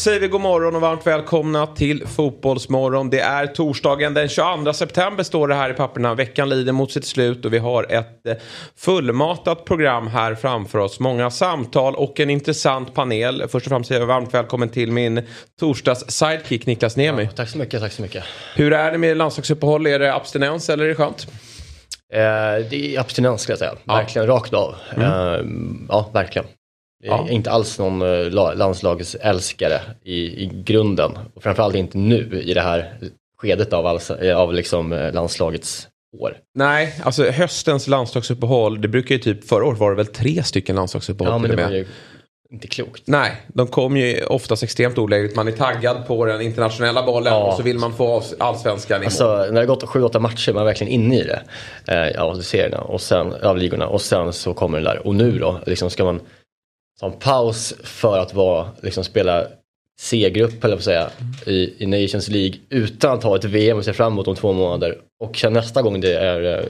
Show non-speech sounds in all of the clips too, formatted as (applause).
Säger vi god morgon och varmt välkomna till Fotbollsmorgon. Det är torsdagen den 22 september står det här i papperna. Veckan lider mot sitt slut och vi har ett eh, fullmatat program här framför oss. Många samtal och en intressant panel. Först och främst säger jag varmt välkommen till min torsdags sidekick Niklas Niemi. Ja, tack så mycket, tack så mycket. Hur är det med landslagsuppehåll? Är det abstinens eller är det skönt? Eh, det är abstinens skulle jag säga. Ja. Verkligen rakt av. Mm. Eh, ja, verkligen. Är inte alls någon eh, landslagsälskare i, i grunden. Och framförallt inte nu i det här skedet av, alltså, av liksom eh, landslagets år. Nej, alltså höstens landslagsuppehåll, det brukar ju typ, förra året var det väl tre stycken landslagsuppehåll Ja, men det var ju inte klokt. Nej, de kom ju oftast extremt olägligt. Man är taggad på den internationella bollen ja. och så vill man få allsvenskan i alltså. När det har gått sju, åtta matcher, man är verkligen inne i det. Eh, av serierna och sen, av ligorna. Och sen så kommer det där. Och nu då, liksom ska man ta en paus för att vara, liksom spela C-grupp eller säga i, i Nations League utan att ha ett VM att se fram emot om två månader och sen nästa gång det är eh,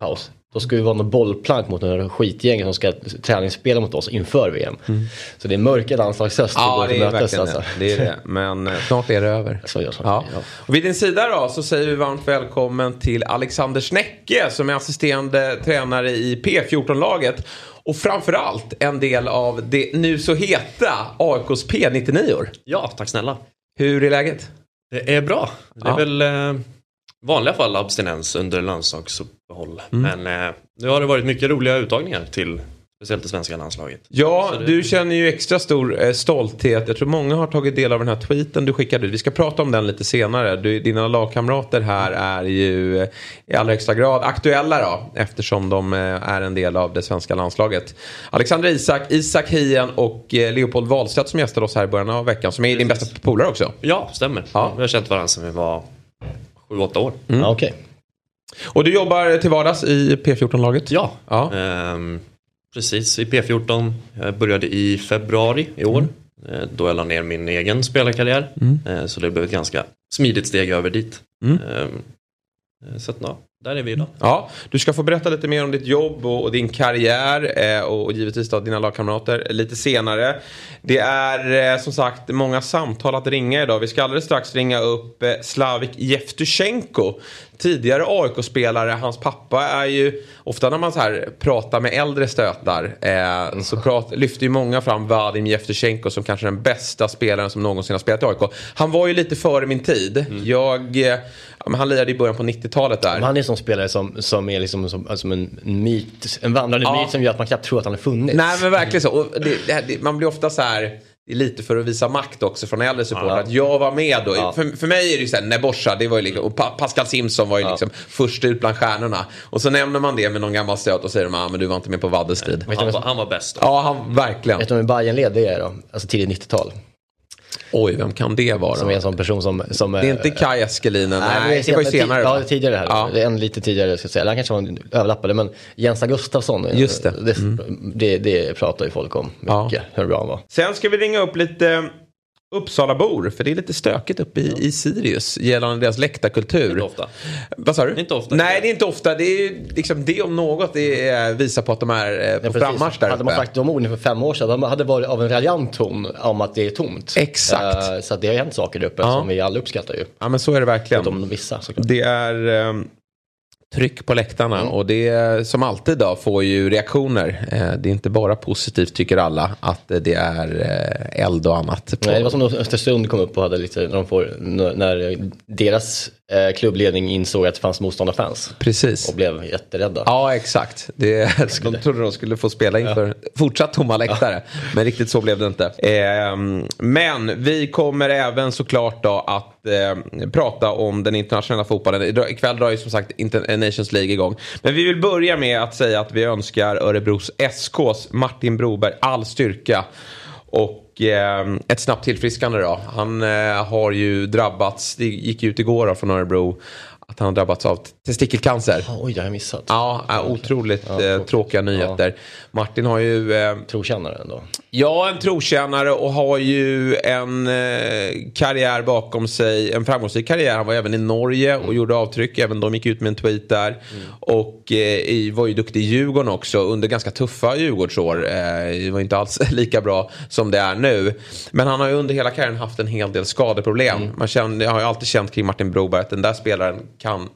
paus då ska vi vara något bollplank mot några skitgäng som ska träningsspela mot oss inför VM. Mm. Så det är mörka landslagshöst ja, det är verkligen alltså. det. är det. Men eh, snart är det över. Så så. Ja. Ja. Och vid din sida då så säger vi varmt välkommen till Alexander Snäcke som är assisterande tränare i P14-laget. Och framförallt en del av det nu så heta AIKs P99. Ja, tack snälla. Hur är läget? Det är bra. Det är ja. väl eh, vanliga fall abstinens under landslagsuppehåll. Mm. Men eh, nu har det varit mycket roliga uttagningar till Speciellt det svenska landslaget. Ja, det... du känner ju extra stor eh, stolthet. Jag tror många har tagit del av den här tweeten du skickade ut. Vi ska prata om den lite senare. Du, dina lagkamrater här är ju eh, i allra högsta grad aktuella då. Eftersom de eh, är en del av det svenska landslaget. Alexander Isak, Isak Hien och Leopold Wahlstedt som gästade oss här i början av veckan. Som är Precis. din bästa polare också. Ja, stämmer. Ja. Vi har känt varandra sedan vi var sju, åtta år. Mm. Ja, okay. Och du jobbar till vardags i P14-laget? Ja. ja. Ehm, precis i P14. Jag började i februari i år. Mm. Eh, då jag la ner min egen spelarkarriär. Mm. Eh, så det blev ett ganska smidigt steg över dit. Mm. Ehm, eh, så att, ja, där är vi idag. Ja, du ska få berätta lite mer om ditt jobb och, och din karriär eh, och, och givetvis då dina lagkamrater lite senare. Det är eh, som sagt många samtal att ringa idag. Vi ska alldeles strax ringa upp eh, Slavik Jevtusjenko. Tidigare AIK-spelare, hans pappa är ju ofta när man så här pratar med äldre stötar eh, så prat, lyfter ju många fram Vadim Jevtusjenko som kanske den bästa spelaren som någonsin har spelat i AIK. Han var ju lite före min tid. Mm. Jag, eh, han lirade i början på 90-talet där. Som spelare som, som är liksom som, som en myt, en vandrande ja. myt som gör att man knappt tror att han har funnits. Nej men verkligen så. Och det, det, man blir ofta så här lite för att visa makt också från äldre supportrar. Ja. Att jag var med då. Ja. För, för mig är det ju såhär, Nebosha, det var ju liksom, och Pascal Simpson var ju ja. liksom först ut bland stjärnorna. Och så nämner man det med någon gammal stöt och säger ah, men du var inte med på Vaddes tid. Han, var, han var bäst. Då. Ja, han, verkligen. Vet du vem Bayern led det är då? Alltså tidigt 90-tal. Oj, vem kan det vara? Som är en sån person som... som det är inte Kaj Eskelinen, nej, nej det var ju senare. Ja, tidigare här. Ja. En lite tidigare, ska jag säga. Eller han kanske var en överlappade, men Jens Gustafsson. Just det. Det, mm. det, det pratar ju folk om mycket, ja. hur bra han var. Sen ska vi ringa upp lite Uppsalabor, för det är lite stökigt uppe i, i Sirius gällande deras läktarkultur. Inte ofta. Vad sa du? Inte ofta. Nej, det är inte ofta. Det, är liksom, det om något det visar på att de är eh, på ja, frammarsch där Hade man sagt de orden för fem år sedan, de hade varit av en raljant ton om att det är tomt. Exakt. Uh, så det har hänt saker där uppe ja. som vi alla uppskattar ju. Ja, men så är det verkligen. De vissa, såklart. Det är... Um, tryck på läktarna mm. och det som alltid då får ju reaktioner. Eh, det är inte bara positivt tycker alla att det är eh, eld och annat. Nej, det var som när Östersund kom upp och hade lite, när, de får, när deras eh, klubbledning insåg att det fanns motståndarfans. Precis. Och blev jätterädda. Ja, exakt. Det, (laughs) de trodde de skulle få spela inför ja. fortsatt tomma läktare. Ja. Men riktigt så blev det inte. Eh, men vi kommer även såklart då att eh, prata om den internationella fotbollen. Ikväll drar ju som sagt Nations League igång. Men vi vill börja med att säga att vi önskar Örebros SKs Martin Broberg all styrka. Och eh, ett snabbt tillfriskande då. Han eh, har ju drabbats, det gick ut igår då från Örebro, att han har drabbats av testikelcancer. Oh, oj, det har jag missat. Ja, äh, otroligt ja, eh, tråkiga nyheter. Ja. Martin har ju... Eh, Trotjänare ändå. Ja, en trotjänare och har ju en eh, karriär bakom sig. En framgångsrik karriär. Han var även i Norge och mm. gjorde avtryck. Även de gick ut med en tweet där. Mm. Och eh, var ju duktig i Djurgården också under ganska tuffa Djurgårdsår. Eh, det var inte alls (laughs) lika bra som det är nu. Men han har ju under hela karriären haft en hel del skadeproblem. Mm. Man känner, jag har ju alltid känt kring Martin Broberg att den där spelaren kan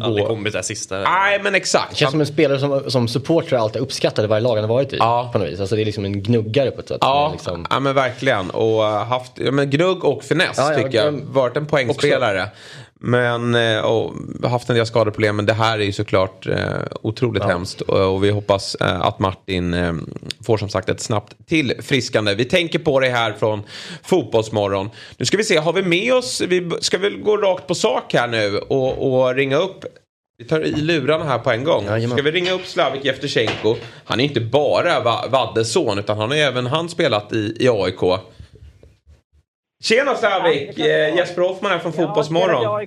Aldrig kommit det sista. Nej men exakt. Det känns som en spelare som, som supportrar alltid uppskattade varje lag han har varit i. Ja. På något vis. Alltså det är liksom en gnuggare på ett sätt. Ja, liksom... ja men verkligen. Och haft ja, men gnugg och finess ja, tycker jag. Varit en poängspelare. Också. Men eh, och haft en del skadeproblem. Men det här är ju såklart eh, otroligt ja. hemskt. Och, vi hoppas eh, att Martin får som sagt ett snabbt tillfriskande. Vi tänker på det här från Fotbollsmorgon. Nu ska vi se, har vi med oss, vi ska väl gå rakt på sak här nu och, och ringa upp vi tar i lurarna här på en gång. Ska vi ringa upp Slavik Jevtusjenko? Han är inte bara Vaddes son utan han har även han spelat i, i AIK. Tjena Slavik! Eh, Jesper Hoffman här från ja, Fotbollsmorgon.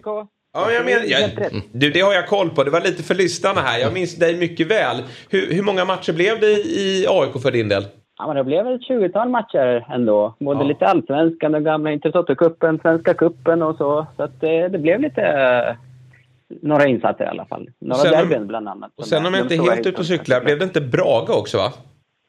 Ja, jag men, jag, du, det har jag koll på. Det var lite för lyssnarna här. Jag minns dig mycket väl. Hur, hur många matcher blev det i AIK för din del? Ja, men det blev ett 20-tal matcher ändå. Både ja. lite allsvenskan, den gamla Intertoto-cupen, Svenska cupen och så. Så att det, det blev lite några insatser i alla fall. Några derbyn bland annat. Och sen om jag inte är helt ute och cyklar, blev det inte Brage också va?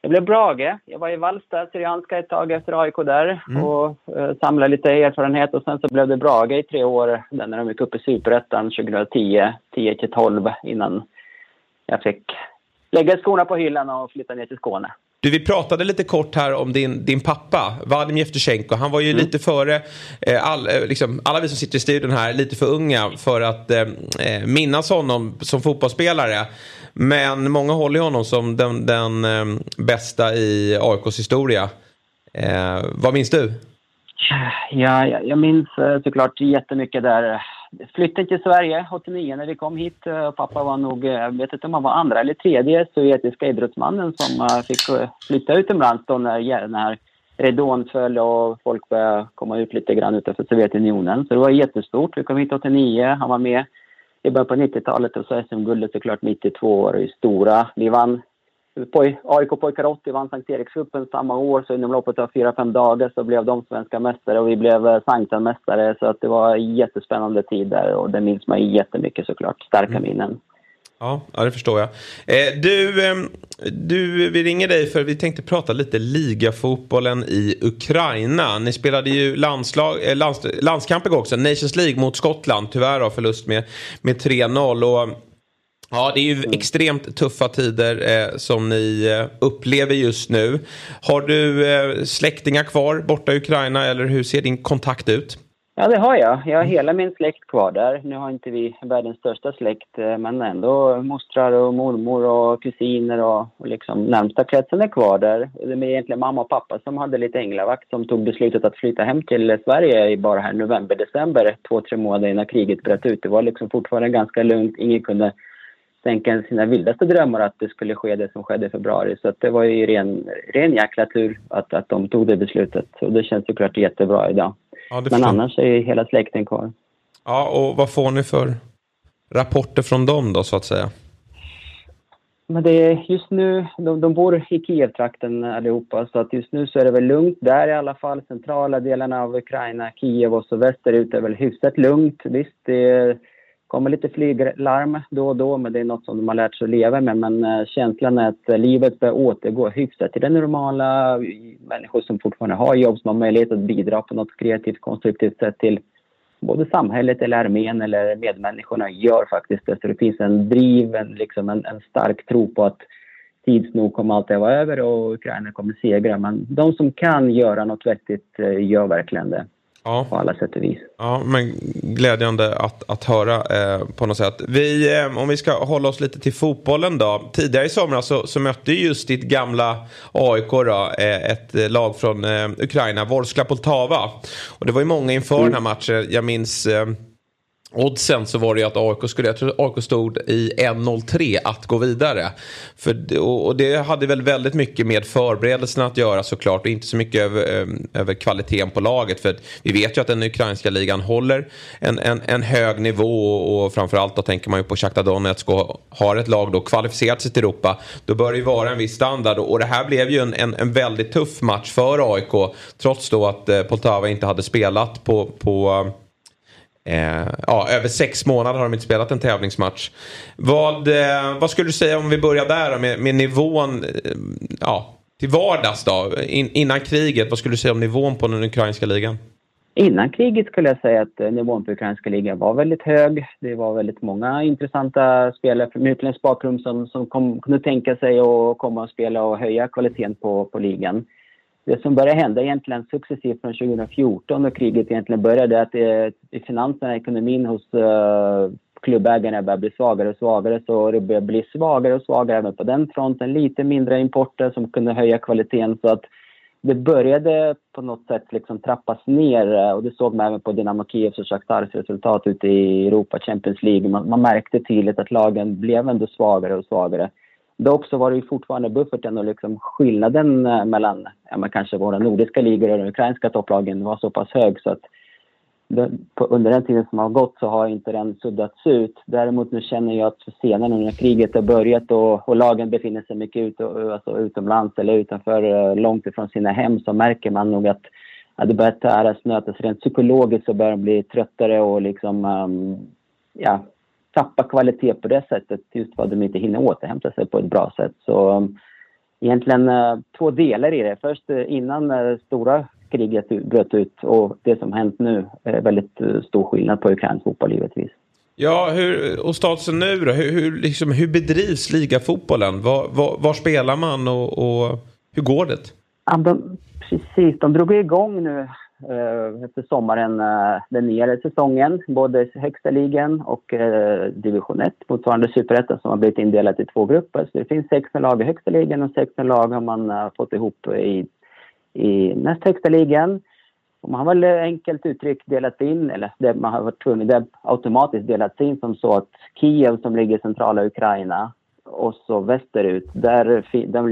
Det blev Brage. Jag var i Vallsta, Syrianska ett tag efter AIK där mm. och eh, samlade lite erfarenhet och sen så blev det Brage i tre år när de gick upp i Superettan 2010, 10 till 12 innan jag fick lägga skorna på hyllan och flytta ner till Skåne. Du, vi pratade lite kort här om din, din pappa, Vadim Jevtusjenko. Han var ju mm. lite före, eh, all, eh, liksom, alla vi som sitter i studion här, lite för unga för att eh, eh, minnas honom som fotbollsspelare. Men många håller honom som den, den eh, bästa i AIKs historia. Eh, vad minns du? Ja, jag, jag minns eh, såklart jättemycket där flytten till Sverige 89 när vi kom hit. Eh, pappa var nog, eh, jag vet inte om han var andra eller tredje sovjetiska idrottsmannen som fick flytta utomlands då när, när ridån föll och folk började komma ut lite grann utanför Sovjetunionen. Så det var jättestort. Vi kom hit 89, han var med i början på 90-talet och så SM-guldet såklart 92 år i stora. Vi vann AIK pojkar 80 vann Sankt Erikscupen samma år, så inom loppet av fyra fem dagar så blev de svenska mästare och vi blev eh, Sanktan-mästare. Så att det var jättespännande tid där och det minns man jättemycket såklart. Starka mm. minnen. Ja, ja, det förstår jag. Eh, du, eh, du, vi ringer dig för vi tänkte prata lite ligafotbollen i Ukraina. Ni spelade ju landslag, eh, lands, landskamp också, Nations League mot Skottland. Tyvärr har förlust med, med 3-0. Och Ja, det är ju mm. extremt tuffa tider eh, som ni eh, upplever just nu. Har du eh, släktingar kvar borta i Ukraina eller hur ser din kontakt ut? Ja, det har jag. Jag har hela min släkt kvar där. Nu har inte vi världens största släkt, eh, men ändå mostrar och mormor och kusiner och, och liksom närmsta kretsen är kvar där. Det är egentligen mamma och pappa som hade lite änglavakt som tog beslutet att flytta hem till Sverige i bara här november, december, två, tre månader innan kriget bröt ut. Det var liksom fortfarande ganska lugnt. Ingen kunde tänka sina vildaste drömmar att det skulle ske det som skedde i februari. Så det var ju ren, ren jäkla tur att, att de tog det beslutet. Och det känns såklart jättebra idag. Ja, Men annars är hela släkten kvar. Ja, och vad får ni för rapporter från dem då så att säga? Men det är just nu, de, de bor i Kiev-trakten allihopa, så att just nu så är det väl lugnt där i alla fall. Centrala delarna av Ukraina, Kiev och så västerut är väl hyfsat lugnt. Visst, det är kommer lite flyglarm då och då, men det är något som de har lärt sig att leva med. Men eh, känslan är att eh, livet börjar återgå hyfsat till det normala. Människor som fortfarande har jobb, som har möjlighet att bidra på något kreativt, konstruktivt sätt till både samhället eller armén eller medmänniskorna gör faktiskt det. Så det finns en driv, en, liksom en, en stark tro på att tids nog kommer allt att vara över och Ukraina kommer segra. Men de som kan göra något vettigt eh, gör verkligen det ja. på alla sätt och vis. Ja, men glädjande att, att höra eh, på något sätt. Vi, eh, om vi ska hålla oss lite till fotbollen då. Tidigare i somras så, så mötte just ditt gamla AIK då, eh, ett lag från eh, Ukraina, Vorskla Poltava. Och det var ju många inför mm. den här matchen. Jag minns eh, oddsen så var det ju att AIK skulle, jag tror AIK stod i 1.03 att gå vidare. För, och det hade väl väldigt mycket med förberedelserna att göra såklart och inte så mycket över, ehm, över kvaliteten på laget. För vi vet ju att den ukrainska ligan håller en, en, en hög nivå och framförallt då tänker man ju på Shakhtar Donetsk och har ett lag då kvalificerat sig till Europa. Då bör det ju vara en viss standard och det här blev ju en, en, en väldigt tuff match för AIK trots då att eh, Poltava inte hade spelat på, på Eh, ja, över sex månader har de inte spelat en tävlingsmatch. Vad, eh, vad skulle du säga om vi börjar där med, med nivån eh, ja, till vardags då? In, innan kriget, vad skulle du säga om nivån på den ukrainska ligan? Innan kriget skulle jag säga att eh, nivån på ukrainska ligan var väldigt hög. Det var väldigt många intressanta spelare med utländsk bakgrund som, som kom, kunde tänka sig att komma och spela och höja kvaliteten på, på ligan det som började hända egentligen successivt från 2014 när kriget egentligen började, att det, i finanserna, ekonomin hos uh, klubbägarna började bli svagare och svagare. Så det började bli svagare och svagare även på den fronten. Lite mindre importer som kunde höja kvaliteten. Så att det började på något sätt liksom trappas ner eh, och det såg man även på Dynamo Kievs och Shakhtars resultat ute i Europa Champions League. Man, man märkte tydligt att lagen blev ändå svagare och svagare. Dock så var det ju fortfarande bufferten och liksom skillnaden eh, mellan ja, kanske våra nordiska ligor och de ukrainska topplagen var så pass hög så att det, på, under den tiden som har gått så har inte den suddats ut. Däremot nu känner jag att senare när kriget har börjat och, och lagen befinner sig mycket ut, alltså utomlands eller utanför, eh, långt ifrån sina hem så märker man nog att, att det börjar täras, nötas. Rent psykologiskt så börjar de bli tröttare och liksom, um, ja, tappa kvalitet på det sättet just för att de inte hinner återhämta sig på ett bra sätt. Så um, egentligen uh, två delar i det. Först uh, innan uh, stora kriget bröt ut och det som hänt nu är väldigt stor skillnad på ukrainsk fotboll givetvis. Ja, hur, och statusen nu då? Hur, hur, liksom, hur bedrivs ligafotbollen? Var, var, var spelar man och, och, hur går det? Ja, de, precis, de drog igång nu Eh, efter sommaren eh, den nya säsongen. Både högsta ligan och eh, division 1, motsvarande superettan som har blivit indelat i två grupper. Så det finns 16 lag i högsta ligan och 16 lag har man eh, fått ihop i, i näst högsta ligan. Och man har väl enkelt uttryckt delat in, eller det, man har varit tvungen, det automatiskt delats in som så att Kiev som ligger i centrala Ukraina och så västerut. Där,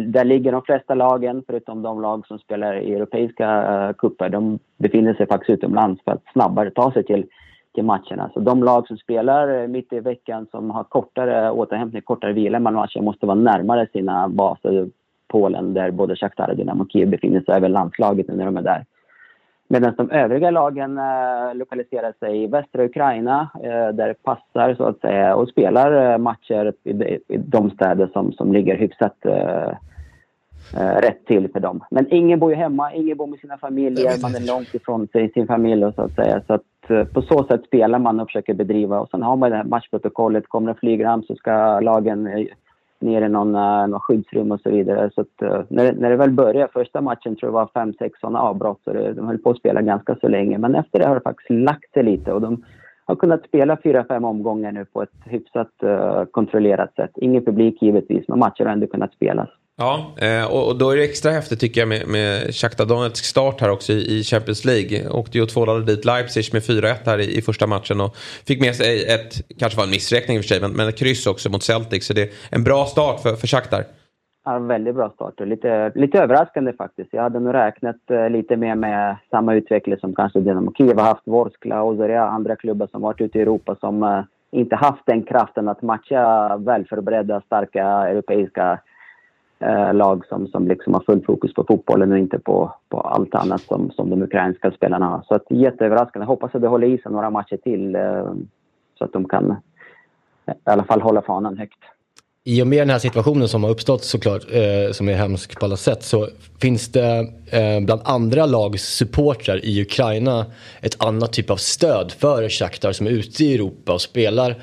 där, ligger de flesta lagen, förutom de lag som spelar i europeiska eh, cuper. De befinner sig faktiskt utomlands för att snabbare ta sig till, till matcherna. Så de lag som spelar eh, mitt i veckan, som har kortare återhämtning, kortare vila mellan matcher, måste vara närmare sina baser. Polen, där både Shakhtar och Dynamo Kiev befinner sig, även landslaget när de är där. Medan de övriga lagen eh, lokaliserar sig i västra Ukraina eh, där det passar så att säga och spelar eh, matcher i de, i de städer som, som ligger hyfsat eh, eh, rätt till för dem. Men ingen bor ju hemma, ingen bor med sina familjer, man är långt ifrån sig, sin familj och så att säga. Så att eh, på så sätt spelar man och försöker bedriva och sen har man det här matchprotokollet, kommer det flygram så ska lagen ner i någon, eh, någon skyddsrum och så vidare. Så att, eh, när, när det väl började, första matchen tror jag var fem, sex sådana avbrott. Så det, de höll på att spela ganska så länge. Men efter det har det faktiskt lagt sig lite och de har kunnat spela fyra, fem omgångar nu på ett hyfsat uh, kontrollerat sätt. Ingen publik givetvis, men matcher har ändå kunnat spelas. Ja, eh, och då är det extra häftigt tycker jag med, med Shakhtar Donetsk start här också i Champions League. Åkte ju och tvålade dit Leipzig med 4-1 här i, i, första matchen och fick med sig ett, kanske var en missräkning i och för sig, men, men ett kryss också mot Celtic. Så det är en bra start för, för Shakhtar. Ja, väldigt bra start och lite, lite överraskande faktiskt. Jag hade nog räknat eh, lite mer med samma utveckling som kanske Dynamo Kiev har haft, Vorskla och andra klubbar som varit ute i Europa som eh, inte haft den kraften att matcha välförberedda, starka europeiska eh, lag som, som liksom har full fokus på fotbollen och inte på, på allt annat som, som de ukrainska spelarna har. Så att, jätteöverraskande. Hoppas att det håller i sig några matcher till eh, så att de kan eh, i alla fall hålla fanan högt. I och med den här situationen som har uppstått såklart, eh, som är hemsk på alla sätt, så finns det eh, bland andra lags supportrar i Ukraina ett annat typ av stöd för Shakhtar som är ute i Europa och spelar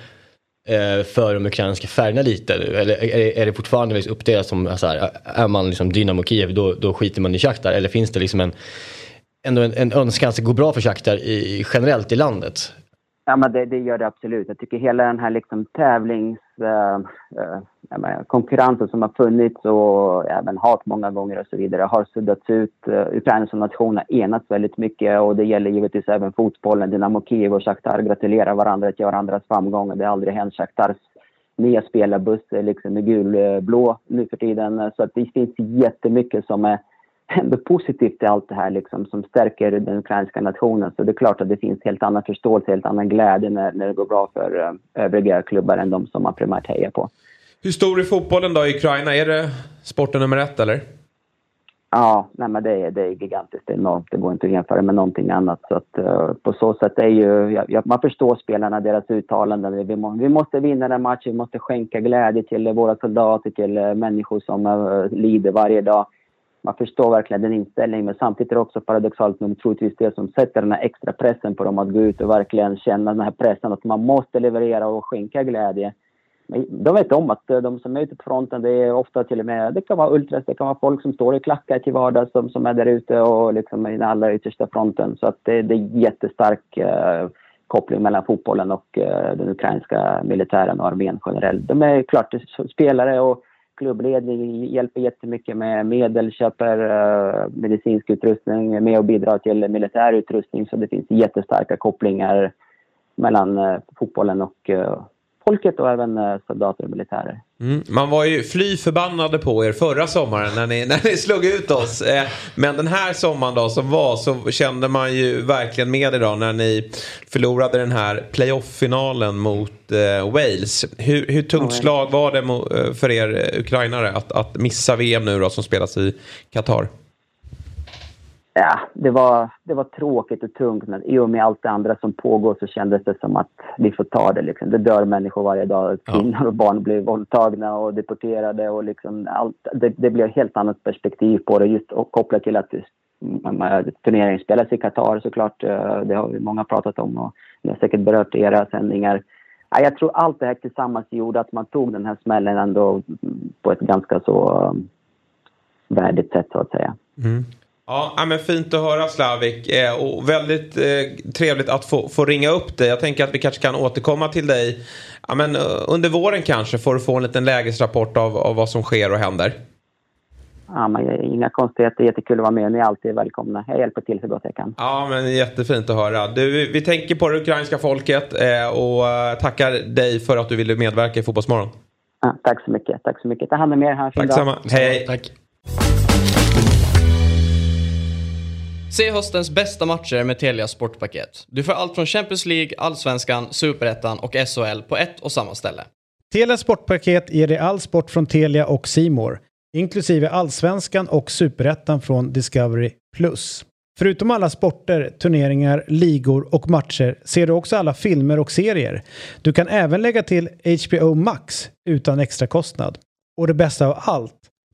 Eh, för de ukrainska färgerna lite? Eller är det fortfarande liksom uppdelat som, så här, är man liksom Dynamo Kiev då, då skiter man i Shakhtar? Eller finns det liksom en, ändå en, en önskan att det går bra för Shakhtar i, generellt i landet? Ja, men det, det, gör det absolut. Jag tycker hela den här liksom tävlings... Uh, konkurrensen som har funnits och även hat många gånger och så vidare har suddats ut. Eh, Ukraina som nation har enats väldigt mycket och det gäller givetvis även fotbollen. Dynamo Kiev och Shakhtar gratulerar varandra till varandras framgångar. Det har aldrig hänt. Shakhtars nya spelarbuss liksom gulblå nu för tiden. Så att det finns jättemycket som är ändå positivt i allt det här liksom, som stärker den ukrainska nationen. Så det är klart att det finns helt annan förståelse, helt annan glädje när, när det går bra för eh, övriga klubbar än de som man primärt hejar på. Hur stor är fotbollen då i Ukraina? Är det sporten nummer ett eller? Ja, nej men det, är, det är gigantiskt enormt. Det går inte att jämföra med någonting annat. Så att, uh, på så sätt är ju, ja, man förstår spelarna, deras uttalanden. Vi, må, vi måste vinna den matchen, vi måste skänka glädje till våra soldater, till uh, människor som uh, lider varje dag man förstår verkligen den inställningen. Men samtidigt är det också paradoxalt nog troligtvis det som sätter den här extra pressen på dem att gå ut och verkligen känna den här pressen att man måste leverera och skänka glädje. De vet om att eh, de som är ute på fronten, det är ofta till och med, det kan vara ultras, det kan vara folk som står i klackar till vardags som, som är där ute och liksom i den allra yttersta fronten. Så att det, det är jättestark eh, koppling mellan fotbollen och eh, den ukrainska militären och armén generellt. De är klart spelare och klubbledning hjälper jättemycket med medel, köper eh, medicinsk utrustning, är med och bidrar till militär utrustning. Så det finns jättestarka kopplingar mellan eh, fotbollen och eh, folket och även soldater och militärer. Mm. Man var ju fly förbannade på er förra sommaren när ni, (laughs) när ni slog ut oss. Eh, men den här sommaren då som var så kände man ju verkligen med idag när ni förlorade den här playoff-finalen mot eh, Wales. Hur, hur tungt slag var det eh, för er ukrainare att, att missa VM nu då som spelas i Qatar? Ja, det var, det var tråkigt och tungt men i och med allt det andra som pågår så kändes det som att vi får ta det. Liksom. Det dör människor varje dag. Kvinnor och barn blir våldtagna och deporterade och liksom allt. Det, det blir ett helt annat perspektiv på det just kopplat till att turneringen spelas i Qatar såklart. Eh, det har vi många pratat om och ni har säkert berört i era sändningar. Ja, jag tror allt det här tillsammans gjorde att man tog den här smällen ändå på ett ganska så um, värdigt sätt så att säga. Mm. Ja, men fint att höra Slavik eh, och väldigt eh, trevligt att få, få ringa upp dig. Jag tänker att vi kanske kan återkomma till dig ja, men, eh, under våren kanske för att få en liten lägesrapport av, av vad som sker och händer. Ja, men inga konstigheter, jättekul att vara med. Ni är alltid välkomna. Jag hjälper till så gott jag kan. Ja, men jättefint att höra. Du, vi tänker på det ukrainska folket och tackar dig för att du ville medverka i Fotbollsmorgon. Ja, tack så mycket. Tack så mycket. Ta hand om er. Ha en fin tack dag. Hej, hej. Tack. Se höstens bästa matcher med Telia Sportpaket. Du får allt från Champions League, Allsvenskan, Superettan och SHL på ett och samma ställe. Telia Sportpaket ger dig all sport från Telia och Simor, inklusive Allsvenskan och Superettan från Discovery+. Förutom alla sporter, turneringar, ligor och matcher ser du också alla filmer och serier. Du kan även lägga till HBO Max utan extra kostnad. Och det bästa av allt,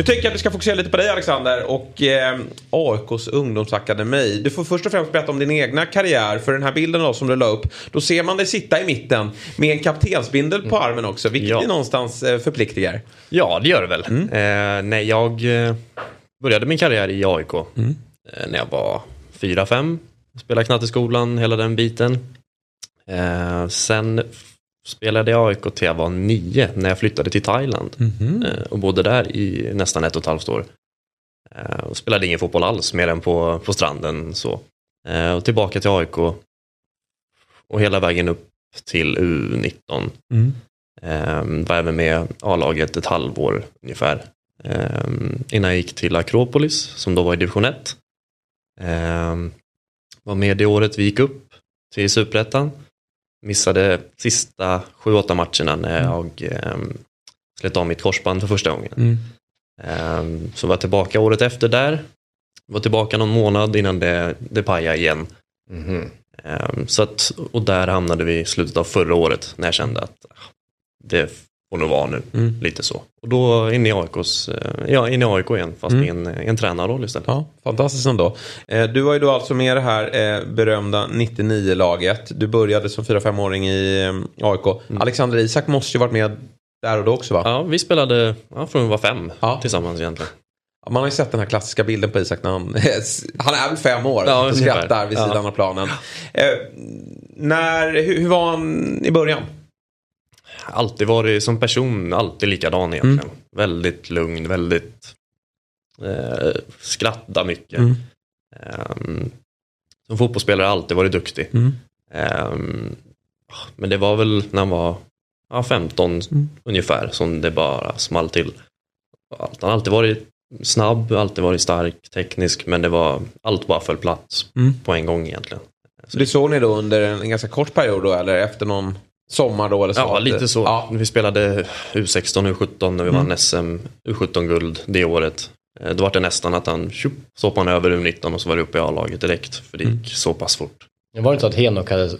Nu tycker jag att vi ska fokusera lite på dig Alexander och eh, AIKs ungdomsakademi. Du får först och främst berätta om din egna karriär. För den här bilden då, som du la upp, då ser man dig sitta i mitten med en kaptensbindel på armen också. Vilket ja. någonstans eh, förpliktigar. Ja, det gör det väl. Mm. Eh, nej, jag eh, började min karriär i AIK mm. Eh, när jag var 4-5. Spelade knatteskolan, hela den biten. Eh, sen spelade i AIK till jag var nio när jag flyttade till Thailand. Mm -hmm. Och bodde där i nästan ett och ett halvt år. Eh, och spelade ingen fotboll alls mer än på, på stranden. Så. Eh, och tillbaka till AIK. Och hela vägen upp till U19. Mm. Var även med A-laget ett halvår ungefär. Innan jag gick till Akropolis som då var i division 1. Var med det året vi gick upp till Superettan missade sista 7-8 matcherna när mm. jag eh, slet av mitt korsband för första gången. Mm. Eh, så var jag tillbaka året efter där. Var tillbaka någon månad innan det, det pajade igen. Mm. Ehm, Så att, och där hamnade vi i slutet av förra året när jag kände att ah, det får nog vara nu. Mm. Lite så. Och då in i, AIKs, eh, ja, in i AIK igen fast Mm. i en, en tränarroll istället. Ja, fantastiskt ändå. Eh, Du var ju då alltså med det här eh, berömda 99-laget. Du började som 4-5-åring i AIK. Alexander Isak måste ju varit med där och då också va? Ja, vi spelade ja, från vi var fem Ja. tillsammans egentligen. Man har ju sett den här klassiska bilden på Isak när han, (laughs) han är väl fem år Ja, och skrattar vid Ja. sidan av planen. Eh, när, hur, hur var han i början? Alltid varit som person, alltid likadan egentligen. Mm. Väldigt lugn, väldigt eh, skratta mycket. Mm. Ehm, som fotbollsspelare har alltid varit duktig. Mm. Ehm, men det var väl när han var ja, 15 Mm. ungefär som det bara small till. Allt- Han har alltid varit snabb, alltid varit stark, teknisk men det var allt bara föll plats Mm. på en gång egentligen. Så det såg ni då under en ganska kort period då eller efter någon sommar då eller så? Ja, lite så. Ja. Vi spelade U16 U17 när vi Mm. vann SM U17-guld det året. Eh, Då var det nästan att han tjup, så hoppade han över U19 och så var det uppe i A-laget direkt. För det gick Mm. så pass fort. Det var inte så att Henok hade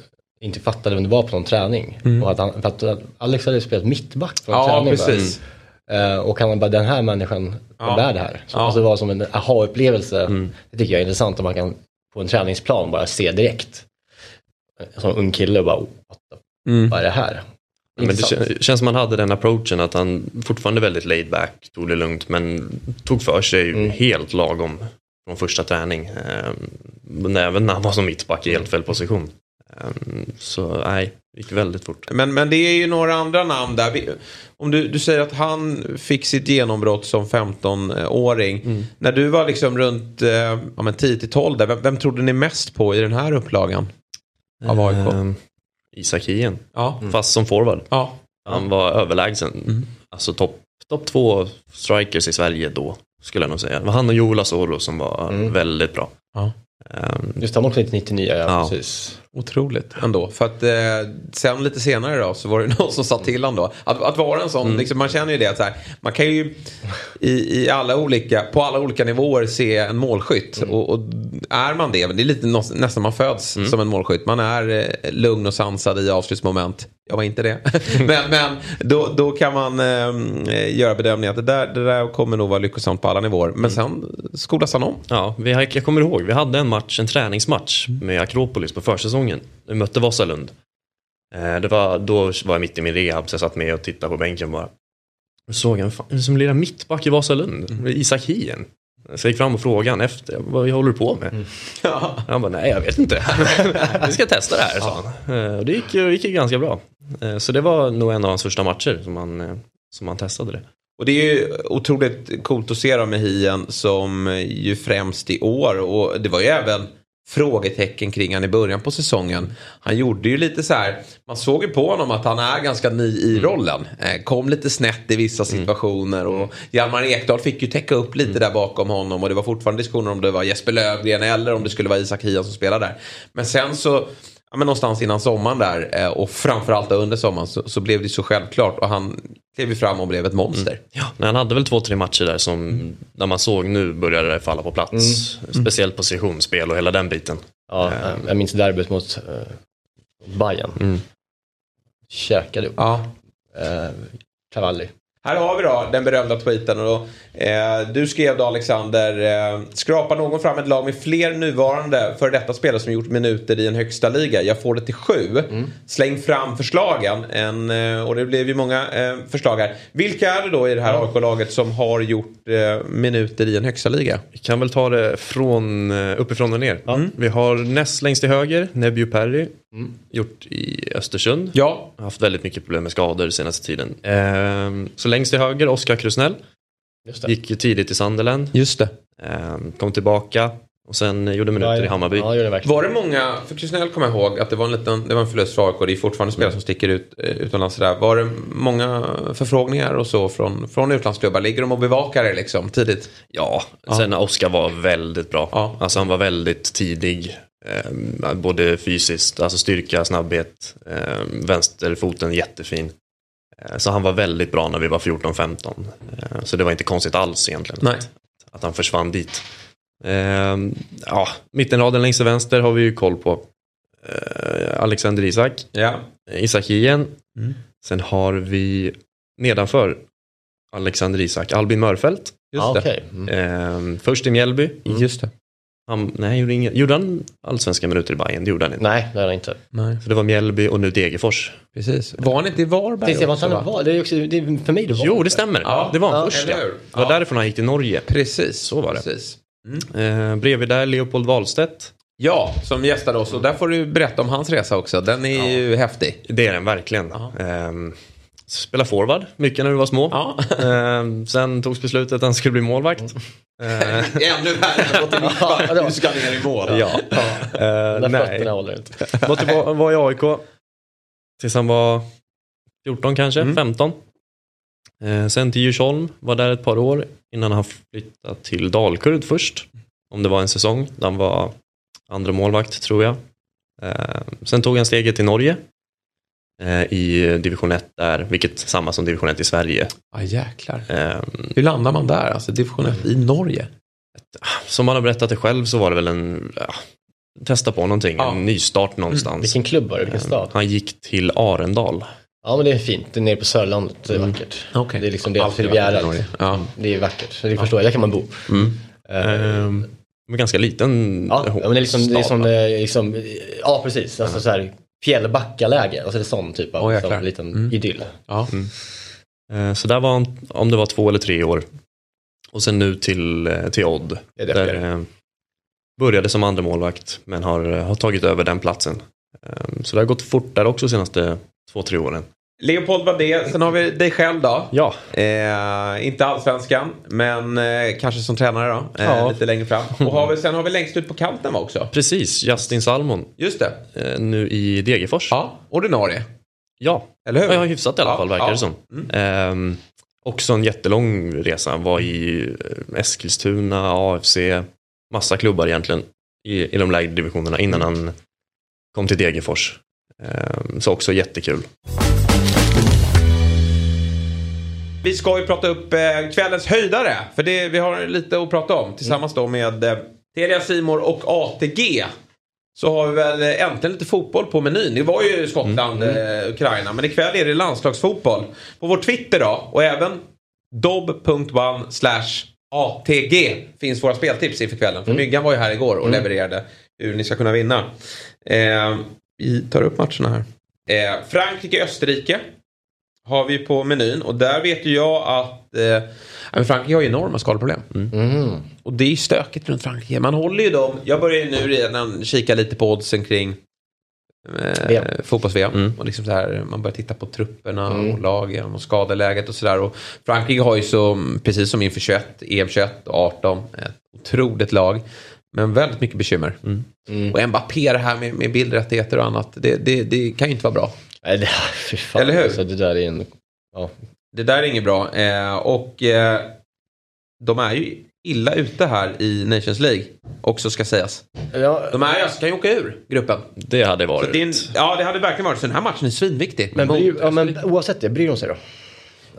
inte fattade vem det var på någon träning. Mm. Och att han, för att Alex hade spelat mittback på en Ja, träning. precis. Eh, och han bara den här människan Ja. bär det här. Så Ja. alltså, det var som en aha-upplevelse. Mm. Det tycker jag är intressant om man kan på en träningsplan bara se direkt. Som ung kille och bara, oh, what the, Mm. vad är det här? Men det kän- känns som han hade den approachen att han fortfarande väldigt laid back, tog det lugnt men tog för sig Mm. helt lagom från första träning. Ehm, Men även när han var som mittback i helt fel position. Ehm, Så nej, det gick väldigt fort. Men, men det är ju några andra namn där. Vi, om du, du säger att han fick sitt genombrott som 15-åring. Mm. När du var liksom runt eh, ja, men 10-12 där, vem, vem trodde ni mest på i den här upplagan? Av AIK? Ehm, Isak Hien, Ja. fast som forward. ja. Han var överlägsen. Mm. Alltså topp top två strikers i Sverige då, skulle jag nog säga. Det var han och Joel Asoro som var Mm. väldigt bra. Ja. Ehm, Just han också lite 99, ja, Ja. precis. Otroligt ändå. För att eh, sen lite senare då så var det (laughs) någon som sa till honom då. Att, att vara en sån, Mm. liksom, man känner ju det att så här, man kan ju i, i alla olika, på alla olika nivåer se en målskytt. Mm. Och, och är man det, det är lite nästan man föds Mm. som en målskytt. Man är eh, lugn och sansad i avslutsmoment. Jag var inte det. (laughs) men men då, då kan man eh, göra bedömningen att det där, det där kommer nog vara lyckosamt på alla nivåer. Mm. Men sen skolas han om. Ja, vi, jag kommer ihåg, vi hade en match, en träningsmatch med Akropolis på försäsongen. Vi mötte Vasalund. Eh, Det var, då var jag mitt i min rehab så jag satt med och tittade på bänken bara. Då såg jag, "Vem fan är det som lirar mittback i Vasalund? Isak Hien. Så jag gick fram och frågade han efter, vad håller du på med? (laughs) Han bara, nej jag vet inte. (laughs) Vi ska testa det här, sa han. Eh, Och det gick, gick ganska bra. Eh, Så det var nog en av hans första matcher som han, som han testade det. Och det är ju otroligt coolt att se dem med Hien som ju främst i år och det var ju även frågetecken kring han i början på säsongen. Han gjorde ju lite så här, man såg ju på honom att han är ganska ny i rollen. Eh, Kom lite snett i vissa situationer och Hjalmar Ekdal fick ju täcka upp lite där bakom honom och det var fortfarande diskussioner om det var Jesper Löfgren eller om det skulle vara Isak Hien som spelade där. Men sen så Ja, men någonstans innan sommaren där eh, och framförallt under sommaren så, så blev det så självklart och han klev ju fram och blev ett monster. Ja, men han hade väl två, tre matcher där som, där man såg nu började det falla på plats. Speciellt positionsspel och hela den biten. Ja, jag minns derbyt mot uh, Bayern. Mm. Käkade upp. Ja. Uh, Cavalli. Här har vi då den berömda tweeten. Och då, eh, du skrev då Alexander, eh, skrapar någon fram ett lag med fler nuvarande för detta spelare som gjort minuter i en högsta liga. Jag får det till sju. Släng fram förslagen. En, eh, och det blev ju många eh, förslag här. Vilka är det då i det här AIK-laget som har gjort eh, minuter i en högsta liga? Vi kan väl ta det från, eh, uppifrån och ner. Vi har näst längst till höger, Nebio Perry. Gjort i Östersund. Ja, Har haft väldigt mycket problem med skador senaste tiden. Ehm, så längst till höger, Oskar Krusnell. Just det. Gick ju tidigt i Sunderland. just det. Ehm, kom tillbaka. Och sen gjorde minuter i Hammarby. Ja, det gjorde det verkligen. Var det många, för Krusnell kommer jag ihåg att det var en, liten, det var en förlust för AIK. Det är fortfarande spelare som sticker ut eh, utomlands. Sådär. Var det många förfrågningar och så från, från utlandsklubbar? Ligger de och bevakar det liksom tidigt? Ja, sen Oskar var väldigt bra. Ja. Alltså han var väldigt tidig. Eh, både fysiskt, alltså styrka, snabbhet. Eh, vänsterfoten jättefin. Eh, så han var väldigt bra när vi var 14-15. Eh, så det var inte konstigt alls egentligen. Nej. Att han försvann dit. Eh, ja, mittenraden längst till vänster har vi ju koll på. eh, Alexander Isak, Ja. Isak Hien. Mm. Sen har vi nedanför Alexander Isak, Albin Mörfelt. Just det. okej. Mm. Först i Mjällby. Just det. Han, nej, gjorde, ingen, gjorde han allsvenska minuter i Bayern? Det gjorde han inte. Nej, det är han inte. Nej, Så det var Mjällby och nu Degerfors. precis. Var han inte i Varberg var också, va? var, det är också, det är för mig det var. Jo, det stämmer. Ja. det var han Ja, först. Ja. Det var Ja. därifrån han gick till Norge. Precis. Så var det. Precis. Eh, bredvid där Leopold Wahlstedt. Ja, som gästade oss. Och där får du berätta om hans resa också. Den är ju häftig. Det är den verkligen. Ja. Spela forward mycket när vi var små. Ja. (laughs) Ehm, sen togs beslutet att han skulle bli målvakt. Ehm, (laughs) Ännu värre. Gå till mittback. Ja, Du ska ner i mål. ja. Ehm, där nej. fötterna håller inte. (laughs) Var, tillbaka, var i AIK tills han var 14 kanske, Mm. 15. Eh, sen till Djursholm, var där ett par år innan han flyttade till Dalkurd först. Om det var en säsong, där han var andra målvakt tror jag. Eh, sen tog han steget till Norge eh, i division 1 där, vilket samma som division 1 i Sverige. Ja, jäklar. Eh, Hur landar man där? Alltså division 1 i Norge? som han har berättat det själv så var det väl en, ja, testa på någonting, Ja. en nystart någonstans. Vilken klubb var det? Vilken Eh, stad? Han gick till Arendal. Ja men det är fint, det är nere på Sörlandet, det är vackert. Okej. Det är liksom i Norge. Ja. Det är vackert, så det förstår jag, där kan man bo. Mm. Eh, Ehm, men ganska liten ja, ja, men det är liksom, det är stad, som, eh, liksom, ja precis, alltså så här fjällbackaläge, alltså det är sån typ av liksom, jäklar. liten Mm. idyll. Ja. Eh, Så där var han, om det var två eller tre år. Och sen nu till, eh, till Odd. Det det där, eh, började som andra målvakt men har, har tagit över den platsen. Så det har gått fort där också de senaste två, tre åren. Leopold var det. Sen har vi dig själv då. Ja, Eh, inte allsvenskan, men eh, kanske som tränare då. Eh, Ja. Lite längre fram. Och har vi, sen har vi längst ut på kanten va, också. precis. Justin Salmon. Just det. eh, Nu i Degerfors. Ja, ordinarie. Ja, Eller hur? ja jag har hyfsat i alla Ja, fall verkar ja. det som. Mm. Ehm, också en jättelång resa. Var i eh, Eskilstuna, AFC, massa klubbar egentligen i, i de lägre divisionerna innan han kom till Degerfors. Ehm, så också jättekul. Vi ska ju prata upp eh, kvällens höjdare. För det, vi har lite att prata om. Tillsammans då med eh, Telia Simor och ATG. Så har vi väl eh, äntligen lite fotboll på menyn. Det var ju Skottland, eh, Ukraina. Men ikväll är det landslagsfotboll. På vår Twitter då. Och även dob.one ATG finns våra speltips inför kvällen. För Myggan var ju här igår och levererade hur ni ska kunna vinna. Eh, vi tar upp matcherna här. Eh, Frankrike-Österrike har vi på menyn. Och där vet ju jag att eh, Frankrike har ju enorma skadeproblem. Mm. Och det är ju stökigt runt Frankrike. Man håller ju dem. Jag börjar ju nu redan kika lite på oddsen kring eh, VM. fotbolls-VM. Mm. Och liksom så här, man börjar titta på trupperna Mm. och lagen och skadeläget och sådär. Och Frankrike har ju så, precis som inför 21, EM 21 och 18, ett otroligt lag. Men väldigt mycket bekymmer. Mm. Och Mbappé det här med, med bildrättigheter och annat. Det, det, det kan ju inte vara bra. Nej, det, (laughs) fy fan. Eller hur? Alltså, det där är en... Ja. Det där är inget bra. Eh, och eh, de är ju illa ute här i Nations League. Också ska sägas. Ja, De är, alltså, kan ju åka ur gruppen. Det hade varit... det en, ja, det hade verkligen varit. Så den här matchen är svinviktig. men, bryr, ja, men oavsett det, bryr de sig då?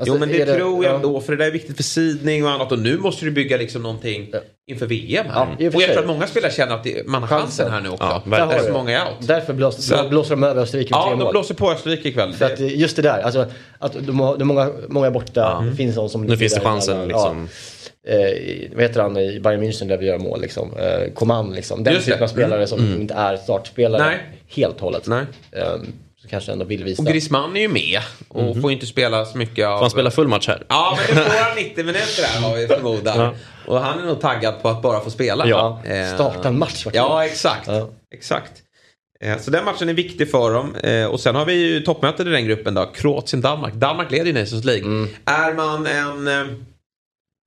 Alltså, jo men det, är tror jag ja. ändå. För det där är viktigt för sidning och annat. Och nu måste du bygga liksom någonting Ja. inför VM här. Ja, och jag sig. tror att många spelare känner att det, man har chansen Chansen. här nu också. Ja, där är så många out. Därför blås, Så- blåser de över Österrike med Ja, tre de mål. blåser på Österrike ikväll. För att Det- just det där, alltså att de har, det är många, många är borta, det finns någon som... Nu finns det chansen emellan. liksom. Ja, eh, vad heter han i Bayern München där vi gör mål liksom? Eh, Coman liksom. Den Just det. typen av spelare som inte är startspelare Nej. helt och hållet. Nej. Eh, så kanske ändå vill visa. Och Griezmann är ju med. Och får ju inte spela så mycket av... Får han spela full match här? Ja, men det får han 90 minuter här har vi förmodar. Ja. Och han är nog taggad på att bara få spela. Ja, Eh, starta en match. Ja, exakt. Ja. exakt. Eh, Så den matchen är viktig för dem. Eh, Och sen har vi ju toppmötet i den gruppen då. Kroatien-Danmark. Danmark leder ju Nations League. Mm. Är man en...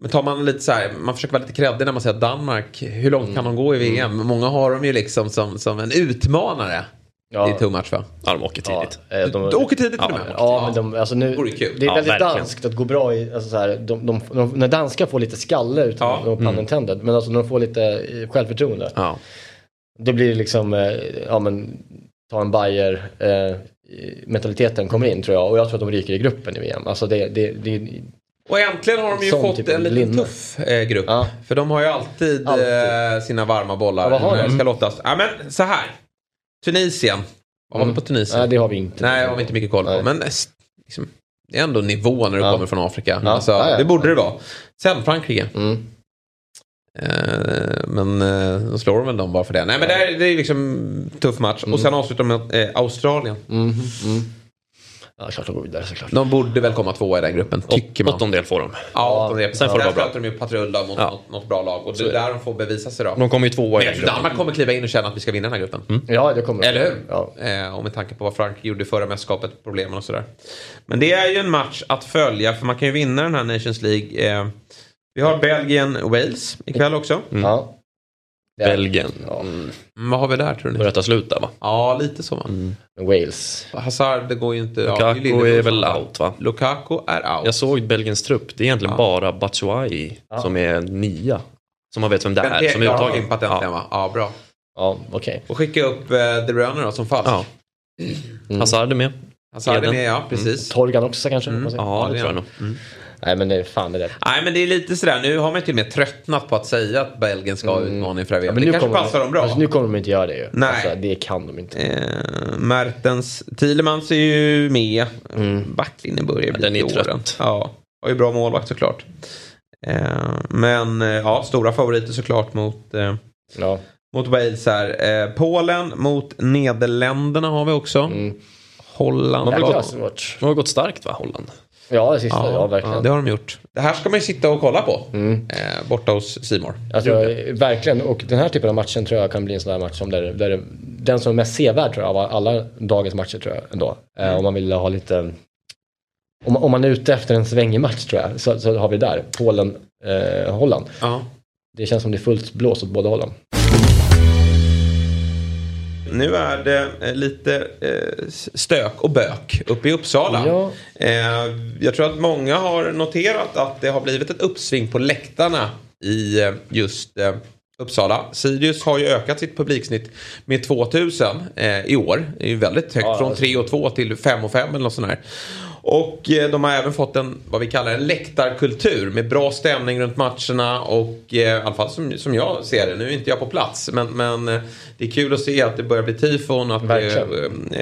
Men tar man lite så här, man försöker vara lite kreddig när man säger att Danmark, hur långt kan de gå i VM? Många har dem ju liksom som, som en utmanare. Ja. Det är too much va? Ja, de åker Ja, tidigt. eh, de, Du åker tidigt till Ja, och med. Ja, men de, alltså nu, kul. det är Ja, väldigt verkligen. danskt att gå bra i, alltså så här, de, de, de, när danskar får lite skalle utan Ja. ja. pun intended, men alltså när de får lite eh, självförtroende. Ja. Då blir det liksom, eh, ja men, ta en Bayer eh, mentaliteten kommer in tror jag och jag tror att de ryker i gruppen i VM. Alltså det, det, det Och äntligen har de ju fått typ en liten linne. tuff eh, grupp. Ja. För de har ju alltid, Alltid. Eh, sina varma bollar. Ja, vad har de? Ska lottas. Ja, men så här. Tunisien. Vad har vi på Tunisien? Nej, det har vi inte. Nej, det har vi inte mycket koll på. Nej. Men eh, liksom, det är ändå nivå när du Ja. kommer från Afrika. Ja. Alltså, Ja. Det borde det vara. Sen Frankrike. Mm. Eh, men eh, då slår de väl dem bara för det. Nej men det är, det är liksom tuff match. Och sen avslutar de med eh, Australien. Mm. Mm. Ja, klart de går vidare såklart. De borde väl komma tvåa i den gruppen, tycker man. Åttondel får de. Ja, åttondel. Sen får det Där vara bra. stöter de ju patrull mot Ja. något, något bra lag. Och det är där de får bevisa sig då. De kommer ju tvåa i den tror Danmark gruppen. kommer kliva in och känna att vi ska vinna den här gruppen. Ja, det kommer de. Eller hur? Ja. Eh, och med tanke på vad Frankrike gjorde förra mästerskapet, problemen och sådär. Men det är ju en match att följa för man kan ju vinna den här Nations League. Eh, vi har Belgien-Wales ikväll också. Ja. Är- Belgien. Ja. Mm. Mm, vad har vi där tror ni? Börjar ta slut där va? Ja, lite så va? Wales. Hazard, det går ju inte. Lukaku ja, är som väl out va? Lukaku är out. Jag såg Belgiens trupp. Det är egentligen Ja. bara Batshuayi som är nia. Som man vet vem det är. Som är uttagen. patent Ja. va? Ja, bra. Ja, okej. Och skicka upp eh, De Bruyne då som falsk. Ja. Hazard är med. Hazard är med, ja precis. Torgan också kanske? Mm. Ja, det tror jag är nog. Mm. Nej, men det är fan det är rätt. Nej men det är lite sådär, nu har man till och med tröttnat på att säga att Belgien ska ha utmaning för Ja, VM. men det nu kanske kommer passar dem bra. Alltså, nu kommer de inte göra det ju. Nej. Alltså, det kan de inte. Eh, Mertens, Thielemans är ju med. Backlinjen börjar bli den är åren. trött. Ja, har ju bra målvakt såklart. Eh, men eh, ja, stora favoriter såklart mot, eh, Ja. mot Wales här. Eh, Polen mot Nederländerna har vi också. Mm. Holland. Ja, vad svårt. De har gått starkt va, Holland? Ja, det sista. Ja, verkligen. det har de gjort. Det här ska man ju sitta och kolla på. Mm. Eh, borta hos Simor. Alltså, verkligen. Och den här typen av matchen tror jag kan bli en sån där match som där, där den som är mest sevärd tror jag av alla dagens matcher tror jag ändå. Eh, om man vill ha lite om, man- om man är ute efter en svängig match tror jag så, så har vi där Polen, eh, Holland. Ja. Det känns som det är fullt blås åt båda hållen. Nu är det eh, lite eh, stök och bök uppe i Uppsala. Ja. Eh, jag tror att många har noterat att det har blivit ett uppsving på läktarna i just Uppsala. Sirius har ju ökat sitt publiksnitt med 2000 eh, i år. Det är ju väldigt högt. Ja, från alltså. 3 och 2 till 5 och 5 eller något sånt där. Och eh, de har även fått en, vad vi kallar en läktarkultur med bra stämning runt matcherna och eh, i alla fall som, som jag ser det, nu är inte jag på plats, men, men eh, det är kul att se att det börjar bli tifon, att det Verkligen. eh,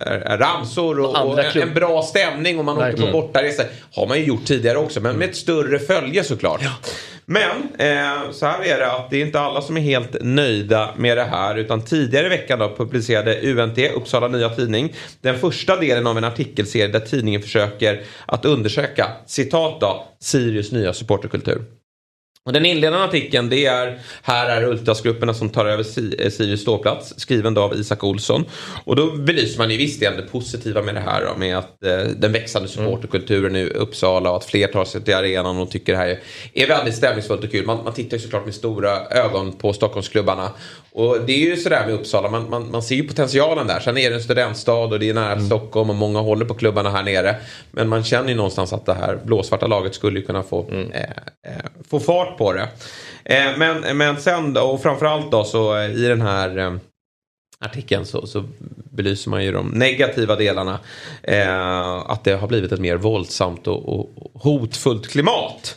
är, är ramsor och, Och en, en bra stämning och man åker Verkligen. på bortaresa. Har man ju gjort tidigare också, men med ett större följe såklart. Men eh, så här är det att det är inte alla som är helt nöjda med det här. Utan tidigare i veckan då publicerade UNT, Uppsala Nya Tidning, den första delen av en artikelserie där tidningen försöker att undersöka, citat då, Sirius nya supporterkultur. Och den inledande artikeln det är Här är ultrasgrupperna som tar över eh, Sirius ståplats skriven då av Isak Olsson. Och då belyser man ju visst det positiva med det här då, med att eh, den växande supporterkulturen i Uppsala och att fler tar sig till arenan och tycker det här är, är väldigt stämningsfullt och kul. Man, man tittar ju såklart med stora ögon på Stockholmsklubbarna. Och det är ju sådär med Uppsala, man, man, man ser ju potentialen där. Sen är det en studentstad och det är nära Stockholm och många håller på klubbarna här nere. Men man känner ju någonstans att det här blåsvarta laget skulle ju kunna få, eh, eh, få fart på det. Eh, men, men sen då, och framförallt då så eh, i den här eh, artikeln så, så belyser man ju de negativa delarna. Eh, att det har blivit ett mer våldsamt och, och hotfullt klimat.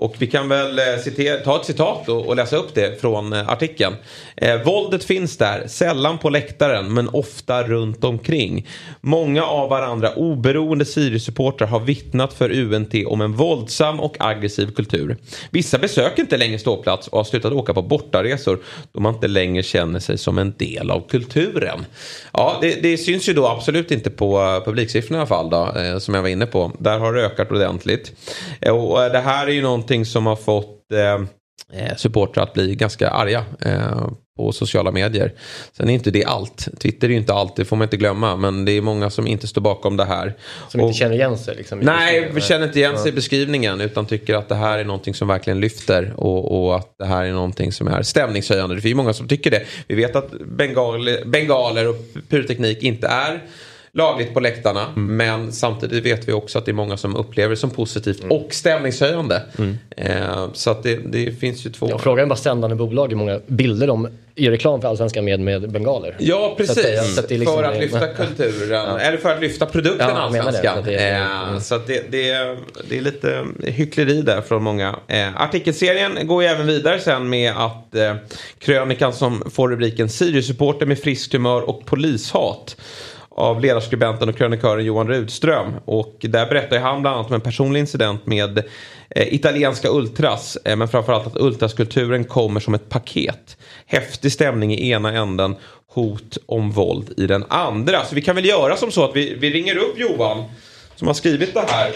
Och vi kan väl eh, citera, ta ett citat och, och läsa upp det från eh, artikeln. Eh, Våldet finns där, sällan på läktaren men ofta runt omkring. Många av varandra oberoende Sirius-supportrar har vittnat för UNT om en våldsam och aggressiv kultur. Vissa besöker inte längre ståplats och har slutat åka på bortaresor då man inte längre känner sig som en del av kulturen. Ja, det, det syns ju då absolut inte på eh, publiksiffrorna i alla fall då, eh, som jag var inne på. Där har det ökat ordentligt. Eh, Och det här är ju någonting som har fått eh, eh, supportrar att bli ganska arga eh, på sociala medier. Sen är inte det allt. Twitter är ju inte allt, det får man inte glömma. Men det är många som inte står bakom det här. Som Och- inte känner igen sig liksom. Nej, vi känner inte igen sig i beskrivningen utan tycker att det här är någonting som verkligen lyfter och, och att det här är någonting som är stämningshöjande. Det är ju många som tycker det. Vi vet att bengal, bengaler och pyroteknik inte är lagligt på läktarna. Mm. Men samtidigt vet vi också att det är många som upplever det som positivt mm. och stämningshöjande. Mm. Eh, så att det, det, finns ju två. Ja, frågan är bara sändande bolag hur många bilder de gör reklam för Allsvenskan med, med bengaler. Ja precis, att, att liksom för att lyfta (laughs) kulturen, ja. eller för att lyfta produkten ja, Allsvenskan. Det, eh, så att det, det, det är lite hyckleri där från många. Eh, artikelserien går ju även vidare sen med att eh, krönikan som får rubriken Sirius-supporter med friskt humör och polishat av ledarskribenten och krönikören Johan Rudström. Och där berättar han bland annat om en personlig incident med eh, italienska ultras. Eh, men framförallt att ultraskulturen kommer som ett paket. Häftig stämning i ena änden, hot om våld i den andra. Så vi kan väl göra som så att vi, vi ringer upp Johan som har skrivit det här.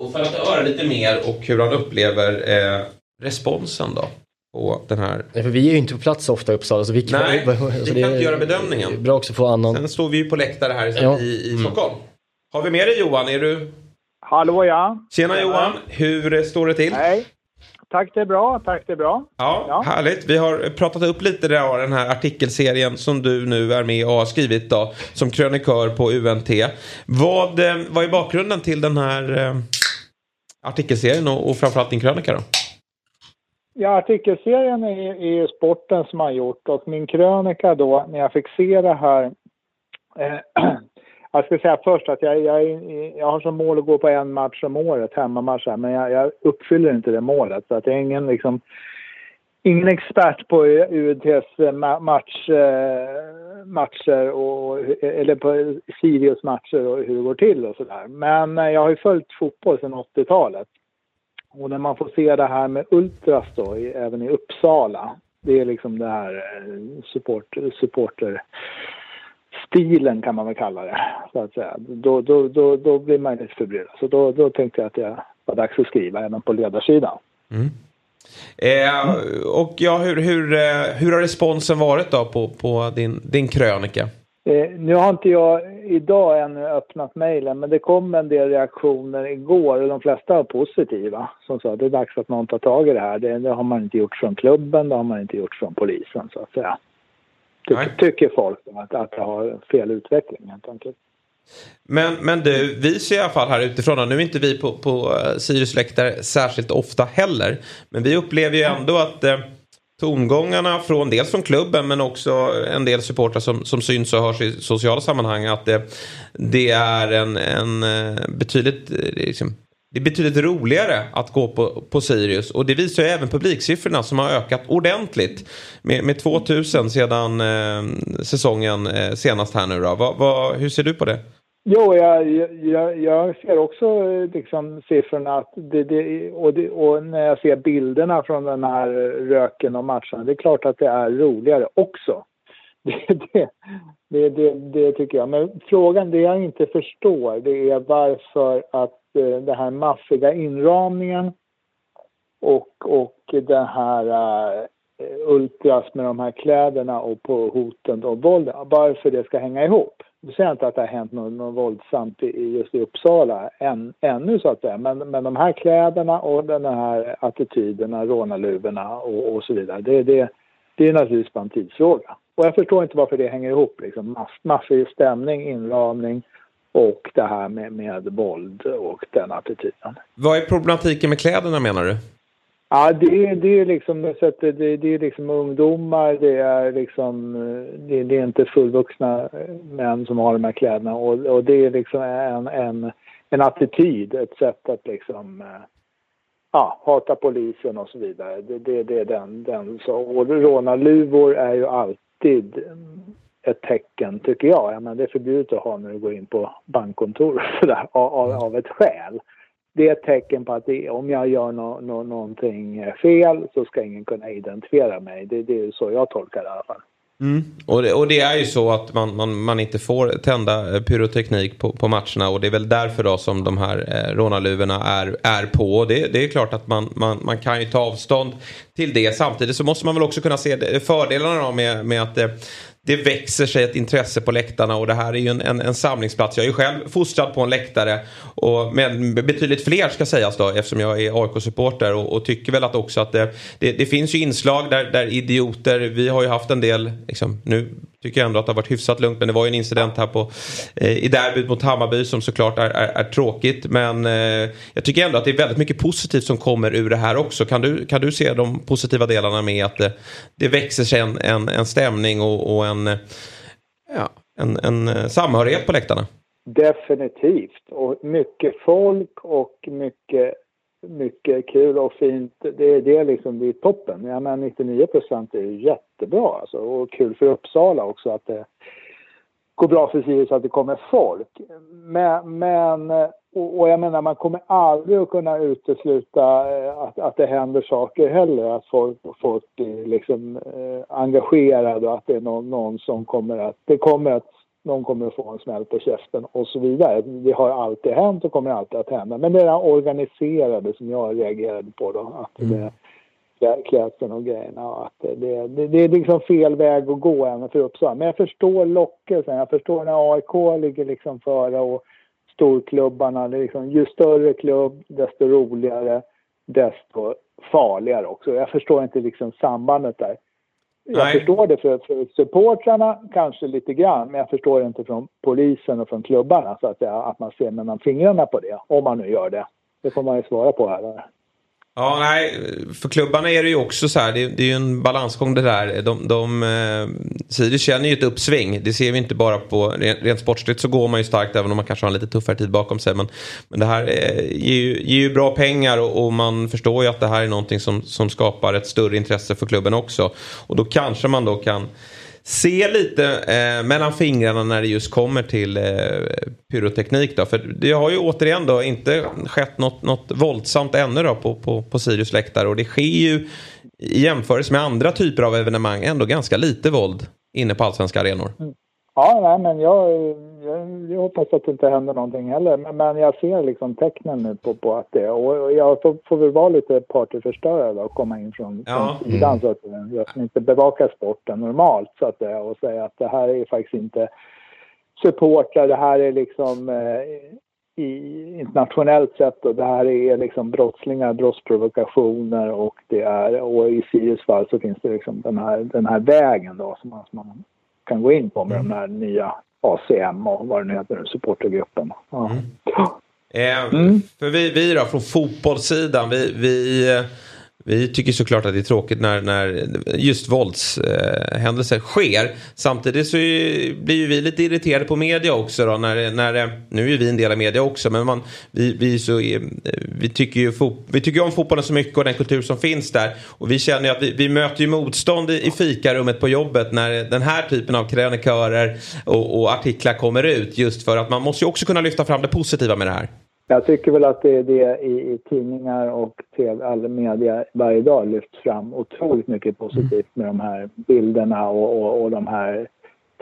Och för att höra lite mer och hur han upplever eh, responsen då på den här. Nej, för vi är ju inte på plats ofta i Uppsala. Så vi kan, Nej, (laughs) alltså vi kan inte göra bedömningen. Bra också få annan. Sen står vi ju på läktare här ja. i, i mm. Stockholm. Har vi med dig Johan? Är du? Hallå ja. Tjena Johan. Hur står det till? Hej. Tack det är bra, tack det är bra. Ja, ja, härligt. Vi har pratat upp lite där den här artikelserien som du nu är med och har skrivit då, som krönikör på UNT. Vad, eh, vad är bakgrunden till den här eh, artikelserien och, och framförallt din krönika då? Ja, artikelserien är, är sporten som har gjort och min krönika då, när jag fick se det här eh, (clears throat) Jag ska säga först att jag, jag, jag har som mål att gå på en match om året, hemmamatch, men jag, jag uppfyller inte det målet. Så att jag är ingen, liksom, ingen expert på UNTs match, eh, matcher och, eller på Sirius matcher och hur det går till och sådär. Men eh, jag har ju följt fotboll sedan 80-talet. Och när man får se det här med Ultras då, även i Uppsala, det är liksom det här eh, support, supporter stilen kan man väl kalla det, så att säga. Då, då, då, då blir man lite förbryllad. Så då, då tänkte jag att det var dags att skriva även på ledarsidan. Mm. Eh, och ja, hur, hur, eh, hur har responsen varit då på, på din, din krönika? Eh, nu har inte jag idag ännu öppnat mejlen men det kom en del reaktioner igår och de flesta var positiva. Som sa att det är dags att någon tar tag i det här. Det, det, har man inte gjort från klubben, det har man inte gjort från polisen så att säga. Ty, tycker folk att, att det har fel utveckling helt enkelt. Men, men du, vi ser i alla fall här utifrån, och nu är inte vi på, på eh, Sirius läktare särskilt ofta heller. Men vi upplever ju ändå att eh, tongångarna från dels från klubben men också en del supportrar som, som syns och hörs i sociala sammanhang att det, det är en, en eh, betydligt eh, liksom, det är betydligt roligare att gå på, på Sirius och det visar ju även publiksiffrorna som har ökat ordentligt med, med 2000 sedan eh, säsongen eh, senast här nu då. Va, va, hur ser du på det? Jo, jag, jag, jag ser också eh, liksom siffrorna att det, det, och, det, och, när jag ser bilderna från den här eh, röken och matcherna, det är klart att det är roligare också. (laughs) Det, det, det, det, tycker jag. Men frågan, det jag inte förstår, det är varför att eh, den här maffiga inramningen och, och den här uh, ultras med de här kläderna och på hoten och våldet, varför det ska hänga ihop. Nu säger jag inte att det har hänt något, något våldsamt i, just i Uppsala än, ännu så att säga, men, men de här kläderna och den här attityderna, rånarluvorna och, och så vidare, det, det, det är naturligtvis bara en tidsfråga. Och jag förstår inte varför det hänger ihop, liksom mass, massiv stämning, inramning och det här med, med våld och den attityden. Vad är problematiken med kläderna menar du? Ja, det, det är liksom, det, det är liksom ungdomar, det är liksom, det, det, är inte fullvuxna män som har de här kläderna och, och det är liksom en, en, en attityd, ett sätt att liksom ja, hata polisen och så vidare. Det, det, det är den, den så. Och rånarluvor är ju alltid ett tecken, tycker jag. jag menar, det är förbjudet att ha när du går in på bankkontor sådär, av, av ett skäl det är ett tecken på att det, om jag gör no, no, någonting fel så ska ingen kunna identifiera mig. Det, det är så jag tolkar det i alla fall. Mm. Och, det, och, det, är ju så att man, man, man inte får tända pyroteknik på, på matcherna och det är väl därför då som de här eh, rånarluvorna är, är på. Det, det är klart att man, man, man kan ju ta avstånd till det. Samtidigt så måste man väl också kunna se fördelarna då med, med att det, det växer sig ett intresse på läktarna och det här är ju en, en, en samlingsplats. Jag är ju själv fostrad på en läktare. Och, men betydligt fler ska sägas då eftersom jag är AIK-supporter och, och, tycker väl att också att det, det, det, finns ju inslag där, där idioter, vi har ju haft en del, liksom, nu tycker jag ändå att det har varit hyfsat lugnt. Men det var ju en incident här på, eh, i derbyt mot Hammarby som såklart är, är, är tråkigt. Men eh, jag tycker ändå att det är väldigt mycket positivt som kommer ur det här också. Kan du, kan du se de positiva delarna med att det, det växer sig en, en, en stämning och, och en, ja, en, en eh, samhörighet på läktarna? Definitivt. Och mycket folk och mycket mycket kul och fint. Det är det liksom, det toppen. Jag menar 99 procent är ju jättebra alltså. Och kul för Uppsala också att det går bra för Sirius att det kommer folk. Men, men och, jag menar man kommer aldrig att kunna utesluta eh, att, att det händer saker heller. Att folk, folk blir liksom eh, engagerade och att det är någon, någon som kommer att, det kommer att någon kommer att få en smäll på käften och så vidare. Det har alltid hänt och kommer alltid att hända. Men det är det organiserade som jag reagerade på då. Att mm. det, klädseln och grejerna. Och att det, det, det, är liksom fel väg att gå även för Uppsala. Men jag förstår lockelsen. Jag förstår när AIK ligger liksom före och storklubbarna. Det är liksom, ju större klubb, desto roligare, desto farligare också. Jag förstår inte liksom sambandet där. Jag Nej. förstår det för, för supportrarna kanske lite grann, men jag förstår det inte från polisen och från klubbarna så att, säga, att man ser mellan fingrarna på det, om man nu gör det. Det får man ju svara på här. Ja, nej, för klubbarna är det ju också så här, det, det är ju en balansgång det där. De, de, eh, Sirius känner ju ett uppsving, det ser vi inte bara på, rent, rent sportsligt så går man ju starkt även om man kanske har en lite tuffare tid bakom sig. Men, men det här eh, ger, ju, ger ju bra pengar och, och, man förstår ju att det här är någonting som, som skapar ett större intresse för klubben också. Och då kanske man då kan se lite eh, mellan fingrarna när det just kommer till eh, pyroteknik. Då. För det har ju återigen då inte skett något, något våldsamt ännu då på, på, på Sirius läktare. Och det sker ju i jämförelse med andra typer av evenemang ändå ganska lite våld inne på allsvenska arenor. Mm. Ja, nej, men jag, eh, jag, jag, hoppas att det inte händer någonting heller. Men, men jag ser liksom tecknen nu på, på att det Och jag får, får väl vara lite partyförstörare och komma in från, ja. från sidan så att jag som inte bevakar sporten normalt så att det, och säga att det här är faktiskt inte supportrar, det här är liksom eh, i, internationellt sett och det här är liksom brottslingar, brottsprovokationer och det är, och i Sirius fall så finns det liksom den här, den här vägen då som man, som man kan gå in på med mm. de här nya ACM och vad det nu heter, supportergruppen. Ja. Mm. Eh, mm. För vi, vi då från fotbollssidan, vi, vi vi tycker såklart att det är tråkigt när, när just våldshändelser eh, sker. Samtidigt så blir ju vi lite irriterade på media också. Då, när, när, nu är vi en del av media också men man, vi, vi, så, eh, vi, tycker ju vi tycker om fotbollen så mycket och den kultur som finns där. Och vi känner ju att vi, vi möter ju motstånd i, i fikarummet på jobbet när den här typen av krönikörer och, och artiklar kommer ut. Just för att man måste ju också kunna lyfta fram det positiva med det här. Jag tycker väl att det är det i, i tidningar och tv, all media varje dag lyfts fram otroligt mycket positivt med de här bilderna och, och, och de här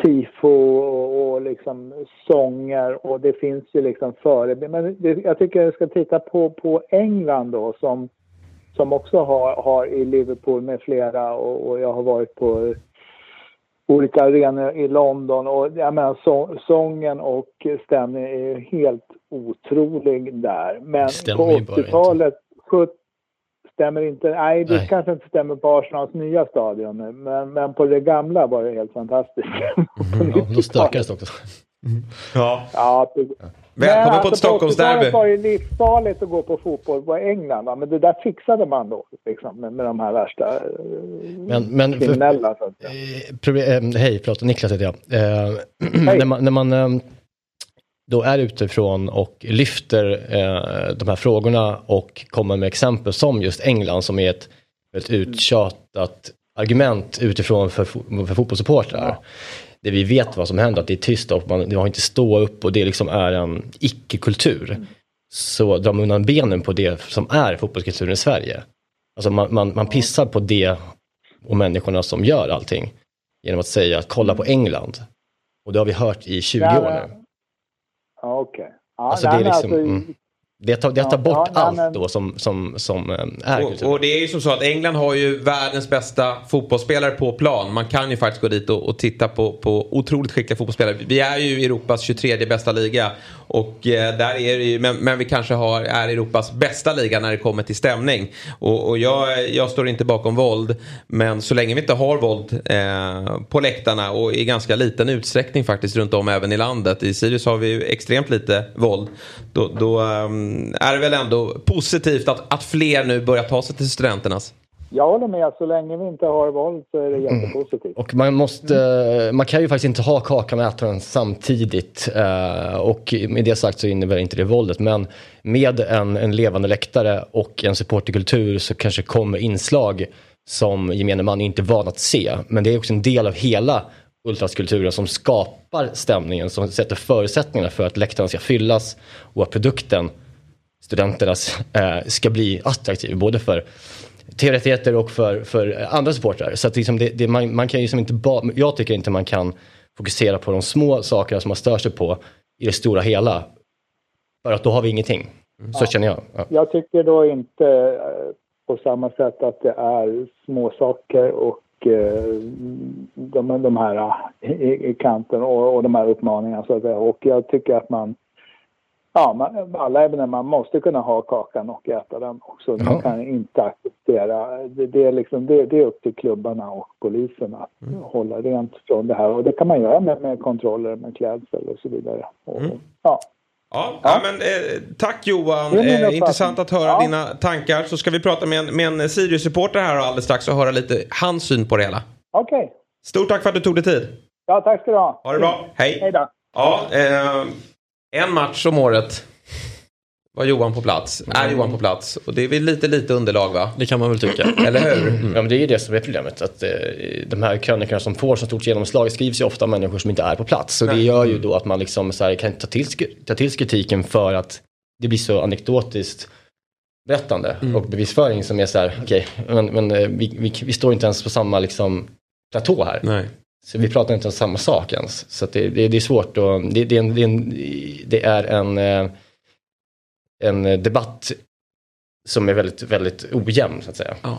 tifo och, och liksom sånger och det finns ju liksom förebilder. Men det, jag tycker jag ska titta på, på England då som, som också har, har i Liverpool med flera och, och jag har varit på olika arenor i London och jag menar så, sången och stämningen är helt otrolig där. Men på 80-talet stämmer inte, nej det nej. kanske inte stämmer på Arsenals nya stadion men, men på det gamla var det helt fantastiskt. (laughs) Mm, ja, då stökades det också. Mm. Ja. ja Välkommen alltså, på ett Stockholmsderby. Det var ju livsfarligt att gå på fotboll på England. Va? Men det där fixade man då liksom, med, med de här värsta men, men kriminella. För, eh, problem, eh, hej, förlåt, Niklas heter jag. Eh, (clears throat) när man, när man eh, då är utifrån och lyfter eh, de här frågorna och kommer med exempel som just England som är ett väldigt uttjatat argument utifrån för, för fotbollssupportrar. Ja där vi vet vad som händer, att det är tyst och man, det har inte stå upp och det liksom är en icke-kultur. Mm. Så drar man undan benen på det som är fotbollskulturen i Sverige. Alltså man, man, man pissar på det och människorna som gör allting. Genom att säga att kolla på England. Och det har vi hört i 20 år nu. Ja, okej. Okay. Ja, alltså det är liksom, alltså, mm, Det tar, det tar bort ja, allt men- då som, som, som eh, är kultur. Och, och det är ju som så att England har ju världens bästa fotbollsspelare på plan. Man kan ju faktiskt gå dit och, och titta på, på otroligt skickliga fotbollsspelare. Vi är ju Europas 23 bästa liga. Och eh, där är det ju, men, men vi kanske har, är Europas bästa liga när det kommer till stämning. Och, och jag, jag står inte bakom våld. Men så länge vi inte har våld eh, på läktarna och i ganska liten utsträckning faktiskt runt om även i landet. I Sirius har vi ju extremt lite våld. Då, då ehm, är det väl ändå positivt att, att fler nu börjar ta sig till studenternas. Jag håller med. Så länge vi inte har våld så är det jättepositivt. Och man måste, man kan ju faktiskt inte ha kakan och äta den samtidigt. eh, Och med det sagt så innebär inte det våldet. Men med en, en levande läktare och en supporterkultur så kanske kommer inslag som gemene man inte är van att se. Men det är också en del av hela ultraskulturen som skapar stämningen, som sätter förutsättningarna för att läktaren ska fyllas och att produkten, studenternas, eh, ska bli attraktiv. Både för tv-rättigheter och för, för andra supportrar. Så att liksom det, det, man, man kan liksom inte ba, jag tycker inte man kan fokusera på de små sakerna som man stör sig på i det stora hela. För att då har vi ingenting. Så känner jag. Ja. Jag tycker då inte eh, på samma sätt att det är små saker och eh, de, de här eh, i, i kanten och, och de här uppmaningarna så att. Och jag tycker att man, ja, man, alla evenemang måste kunna ha kakan och äta den också. Man Ja. kan inte acceptera, det, det, är liksom, det, det är upp till klubbarna och polisen att hålla rent från det här. Och det kan man göra med, med kontroller, med klädsel och så vidare. Och, ja. Ja, ja. men, eh, tack Johan. Det är min Eh, intressant att höra Ja. dina tankar. Så ska vi prata med en, med en Sirius-supporter här alldeles strax och höra lite hans syn på det hela. Okej, Stort tack för att du tog dig tid. ja, tack ska du ha. Ha det bra. Hej. Hej då. Ja, eh, en match om året var Johan på plats. Är Johan på plats. Och det är väl lite, lite underlag va? Det kan man väl tycka. (clears throat) Eller hur? Ja, men det är ju det som är problemet. Att, eh, de här krönikorna som får så stort genomslag skrivs ju ofta av människor som inte är på plats. Så det gör ju då att man liksom så här, kan ta till, ta till kritiken för att det blir så anekdotiskt berättande och bevisföring som är så här, okej, men, men eh, vi, vi, vi står inte ens på samma liksom, platå här. Nej. Så vi pratar inte om samma sak ens. Så att det, det, det är svårt och det, det, är en, det, är en, det är en, eh, en debatt som är väldigt, väldigt ojämn så att säga. Ja.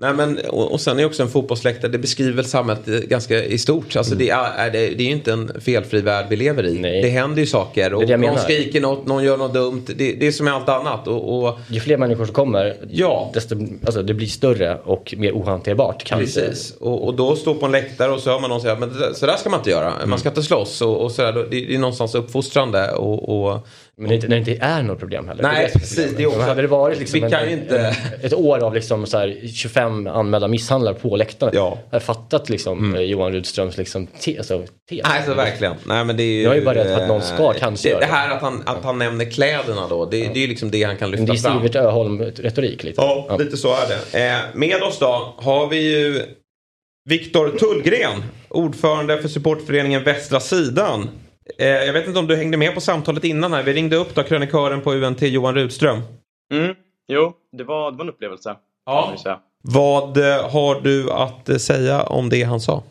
Nej, men, och, och sen är också en fotbollsläktare, det beskriver samhället ganska i stort. Alltså, det, är, det, det är ju inte en felfri värld vi lever i. Nej. Det händer ju saker och någon menar. skriker något, någon gör något dumt. Det, det är som med allt annat. Och, och, Ju fler människor som kommer, Ja. desto, alltså det blir större och mer ohanterbart. Kan Precis, och, och då står på en läktare och så hör man någon säga men det där- så där ska man inte göra. Mm. Man ska inte slåss och, och sådär. Då- Det, det är någonstans uppfostrande och, och Men det, inte- när det inte är något problem heller. Nej, det precis, det är också- hade det varit liksom vi kan en, inte- ett år av liksom så här 25 anmälda misshandlar på läktaren. Ja. Mm. Jag fattat liksom eh, Johan Rudströms liksom te, alltså, tes. Nej, så verkligen. Nej, men det är ju, Jag är bara rädd för att någon ska eh, kanske det, göra det det. här att han, att han nämner kläderna då. Det, det är ju liksom det han kan Men det lyfta är fram. Sivert Öholm-retorik lite. Ja, lite så är det. Eh, med oss då har vi ju Viktor Tullgren, ordförande för supportföreningen Västra Sidan. Eh, jag vet inte om du hängde med på samtalet innan här. Vi ringde upp då krönikören på UNT Johan Rudström. Mm. Jo, det var, det var en upplevelse. Ja. Vad eh, har du att eh, säga om det han sa?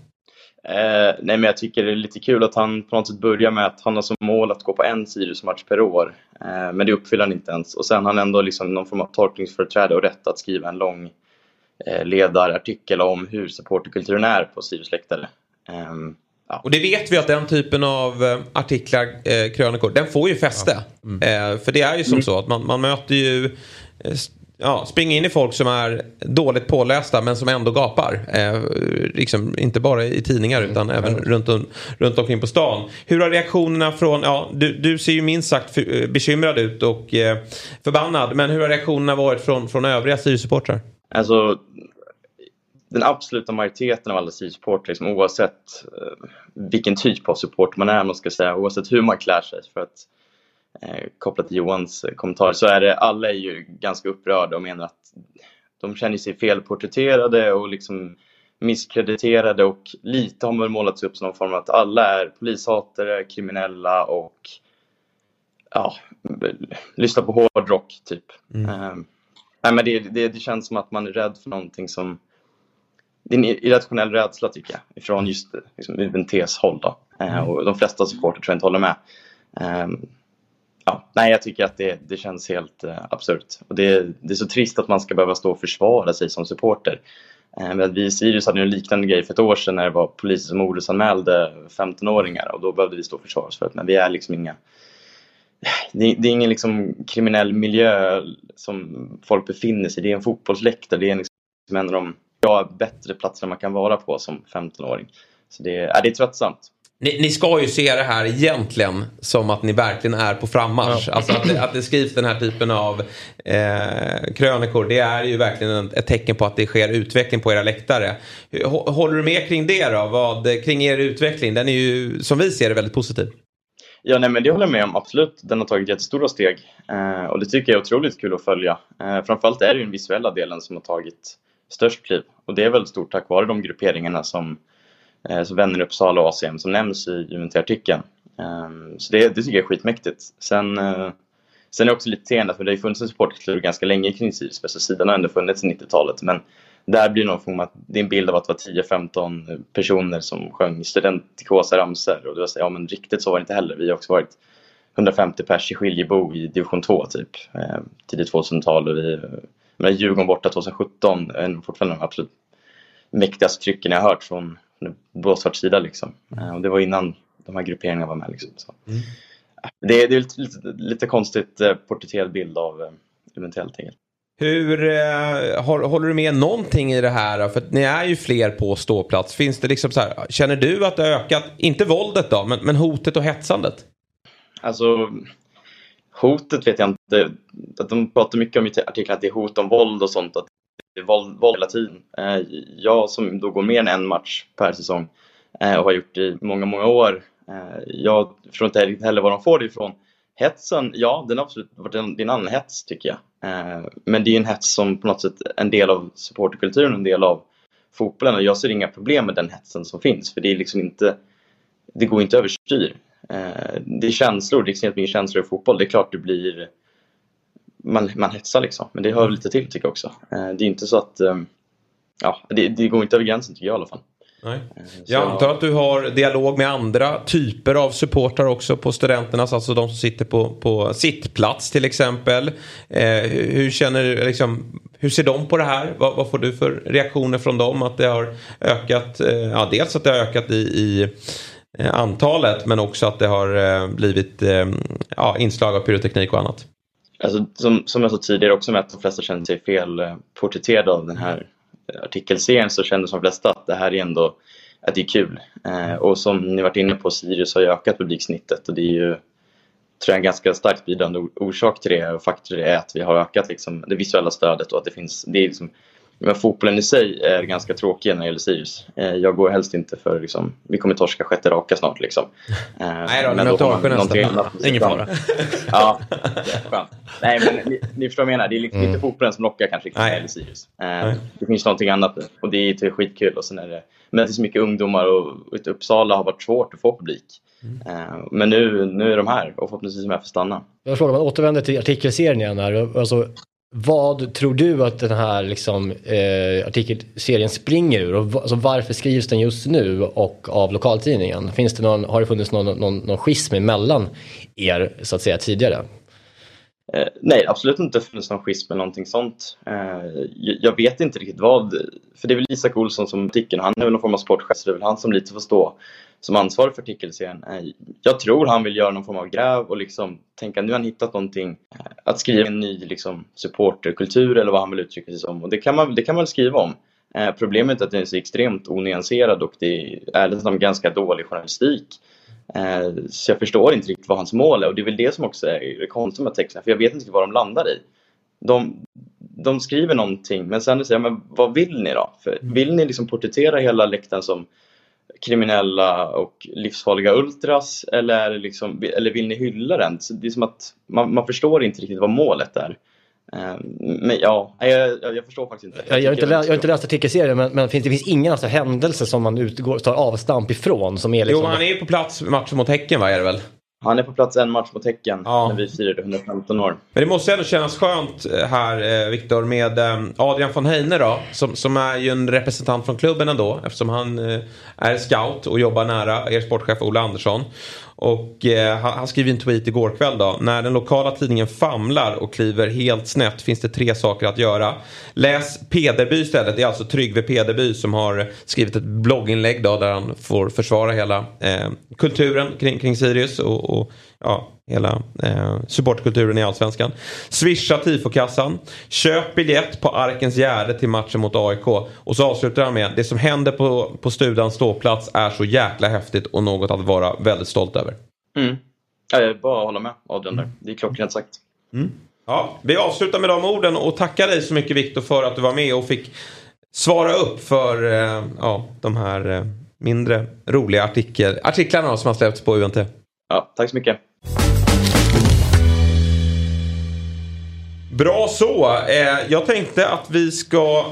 Eh, nej, men jag tycker det är lite kul att han på något sätt börjar med att han har som mål att gå på en Sirius-match per år. Eh, men det uppfyller han inte ens. Och sen har han ändå liksom någon form av tolkningsföreträde och rätt att skriva en lång eh, ledarartikel om hur supporterkulturen är på Sirius läktare. Ja. Och det vet vi att den typen av eh, artiklar, eh, krönikor, den får ju fäste. Eh, för det är ju som så att man, man möter ju, eh, ja, springer in i folk som är dåligt pålästa men som ändå gapar. Eh, liksom, inte bara i tidningar utan även runt, om, runt omkring på stan. Hur har reaktionerna från, ja, du, du ser ju minst sagt för, eh, bekymrad ut och eh, förbannad. Men hur har reaktionerna varit från, från övriga Sirius-supportrar? Alltså, den absoluta majoriteten av alla Sirius-supportrar, liksom, oavsett eh, vilken typ av support man är, man ska säga, oavsett hur man klär sig, för att eh, kopplat till Johans eh, kommentar, så är det, alla är ju ganska upprörda och menar att de känner sig felporträtterade och liksom misskrediterade och lite har man målats upp som någon form av att alla är polishatare, kriminella och ja, lyssna på hårdrock typ. Ehm, nej, men det, det, det känns som att man är rädd för någonting som det är en irrationell rädsla tycker jag, ifrån just liksom, UNTs håll. Då. Eh, och de flesta supporter tror jag inte håller med. Ehm, ja, nej, jag tycker att det, det känns helt uh, absurt. Och det, det är så trist att man ska behöva stå och försvara sig som supporter. Men vi i Sirius hade en liknande grej för ett år sedan när det var poliser som ordesanmälde 15-åringar och då behövde vi stå och försvara oss för det. Men vi är liksom inga det, det, är ingen liksom kriminell miljö som folk befinner sig i. Det är en fotbollsläktare. Det är liksom en av de ja, bättre platserna man kan vara på som 15-åring. Så det, ja, det är tröttsamt. Ni, ni, ska ju se det här egentligen som att ni verkligen är på frammarsch. Ja. Alltså att det, att det, skrivs den här typen av eh, krönikor. Det är ju verkligen ett tecken på att det sker utveckling på era läktare. Håller du med kring det då? Vad, kring er utveckling? Den är ju som vi ser det väldigt positiv. Ja, nej, men det håller jag med om. Absolut. Den har tagit jättestora steg. Eh, och det tycker jag är otroligt kul att följa. Eh, framförallt är det den visuella delen som har tagit störst kliv. Och det är väldigt stort tack vare de grupperingarna som, eh, som Vänner Uppsala och ACM som nämns i UNT-artikeln. Ehm, så det, det tycker jag är skitmäktigt. Sen, eh, sen är det också lite teende, för det har ju funnits en supporterkultur ganska länge kring Sirius. Så alltså sidan har ändå funnits sedan 90-talet. Men där blir det någon form av, det är en bild av att det var 10-15 personer som sjöng studentikosa ramsor och det var så, ja men riktigt så var det inte heller. Vi har också varit 150 pers i Skiljebo i division 2 typ, eh, tidigt 2000-tal och vi, men Djurgården borta 2017 är fortfarande de absolut mäktigaste trycken jag har hört från Blåsvarts sida liksom. Eh, och det var innan de här grupperingarna var med liksom. Så. Mm. Det, det, är lite, lite, lite konstigt eh, porträtterad bild av eh, eventuellt enkelt. Hur, eh, håller du med någonting i det här? För ni är ju fler på ståplats. Finns det liksom så här, känner du att det har ökat, inte våldet då, men, men hotet och hetsandet? Alltså, hotet vet jag inte. Att de pratar mycket om i artiklar att det är hot om våld och sånt. Att det är våld, våld hela tiden. Eh, jag som då går mer än en match per säsong eh, och har gjort det i många, många år. Eh, jag förstår inte heller var de får det ifrån. Hetsen, ja, den har absolut varit en, det är en annan hets tycker jag. Men det är en hets som på något sätt är en del av supporterkulturen, en del av fotbollen och jag ser inga problem med den hetsen som finns för det är liksom inte, det går inte överstyr. Eh, det är känslor, det är extremt mycket känslor i fotboll. Det är klart det blir, man, man hetsar liksom, men det hör lite till tycker jag också. Eh, det är inte så att, ja, det, det går inte över gränsen tycker jag i alla fall. Nej. Eh, jag antar att du har dialog med andra typer av supportrar också på studenternas, alltså de som sitter på, på sittplats till exempel. Eh, hur, känner, liksom, hur ser de på det här? Vad, vad, får du för reaktioner från dem? Att det har ökat, eh, ja dels att det har ökat i, i eh, Eh, antalet men också att det har eh, blivit eh, ja, inslag av pyroteknik och annat. Alltså, som, som jag sa tidigare också med att de flesta känner sig felporträtterade av den här artikelserien så kändes de flesta att det här är ändå att det är kul. Eh, och som ni varit inne på, Sirius har ju ökat publiksnittet och det är ju tror jag en ganska starkt bidragande orsak till det och faktor är att vi har ökat liksom, det visuella stödet och att det finns, det är liksom men fotbollen i sig är ganska tråkig när det gäller Sirius. Eh, jag går helst inte för, liksom, vi kommer torska sjätte raka snart liksom. (laughs) Eh, Nej då, men då nästa. Ingen fara. (laughs) ja, skönt. Nej men ni, ni förstår vad jag menar, det är liksom mm. inte fotbollen som lockar kanske när det gäller Sirius. Eh, det finns någonting annat och det är skitkul och sen är det, men det är så mycket ungdomar och Uppsala har varit svårt att få publik. Mm. Men nu, nu är de här och förhoppningsvis med för att stanna. Jag frågar, man återvänder till artikelserien igen här. Alltså, vad tror du att den här liksom, eh, artikelserien springer ur? Och alltså, varför skrivs den just nu och av lokaltidningen? Finns det någon, har det funnits någon, någon, någon schism emellan er så att säga tidigare? Eh, nej, absolut inte funnits någon schism eller någonting sånt. Eh, jag vet inte riktigt vad, för det är väl Isak Olsson som artikeln, han är väl någon form av sportchef, så det är väl han som lite får stå som ansvarig för artikelserien. Eh, jag tror han vill göra någon form av gräv och liksom tänka nu har han hittat någonting eh, att skriva en ny liksom, supporterkultur eller vad han vill uttrycka sig som och det kan man, det kan man väl skriva om. Eh, problemet är att den är så extremt onyanserad och det är ärligt liksom talat ganska dålig journalistik. Så jag förstår inte riktigt vad hans mål är och det är väl det som också är konstigt med texten för jag vet inte vad de landar i. De, de skriver någonting men sen säger men vad vill ni då? För vill ni liksom porträttera hela läktaren som kriminella och livsfarliga ultras eller, liksom, eller vill ni hylla den? Så det är som att man, man förstår inte riktigt vad målet är. Ehm, men ja, jag, jag, förstår faktiskt inte. Jag, jag, har, inte läst, jag har inte läst artikelserien men, men finns, det finns ingen alltså händelse som man utgår, tar avstamp ifrån som är liksom... Jo, han är på plats matchen mot Häcken va, är det väl? Han är på plats en match mot Häcken Ja. när vi firade 115 år. Men det måste ändå kännas skönt eh, här, eh, Viktor, med eh, Adrian von Heine då. Som, som är ju en representant från klubben ändå. Eftersom han eh, är scout och jobbar nära er sportchef Ola Andersson. Och eh, han, skriver en tweet igår kväll då. När den lokala tidningen famlar och kliver helt snett finns det tre saker att göra. Läs Pederby istället. Det är alltså Tryggve Pederby som har skrivit ett blogginlägg då där han får försvara hela eh, kulturen kring, kring Sirius och, och ja, hela eh, supportkulturen i Allsvenskan. Swisha tifokassan. Köp biljett på Arkens Gärde till matchen mot AIK. Och så avslutar han med det som händer på, på Studans ståplats är så jäkla häftigt och något att vara väldigt stolt över. Mm. Ja, jag bara hålla med Adrian där. Det är klockrent sagt. Ja, vi avslutar med de orden och tackar dig så mycket Viktor för att du var med och fick svara upp för eh, ja, de här eh, mindre roliga artikel, artiklarna som har släppts på UNT. Ja, tack så mycket. Bra så. Eh, jag tänkte att vi ska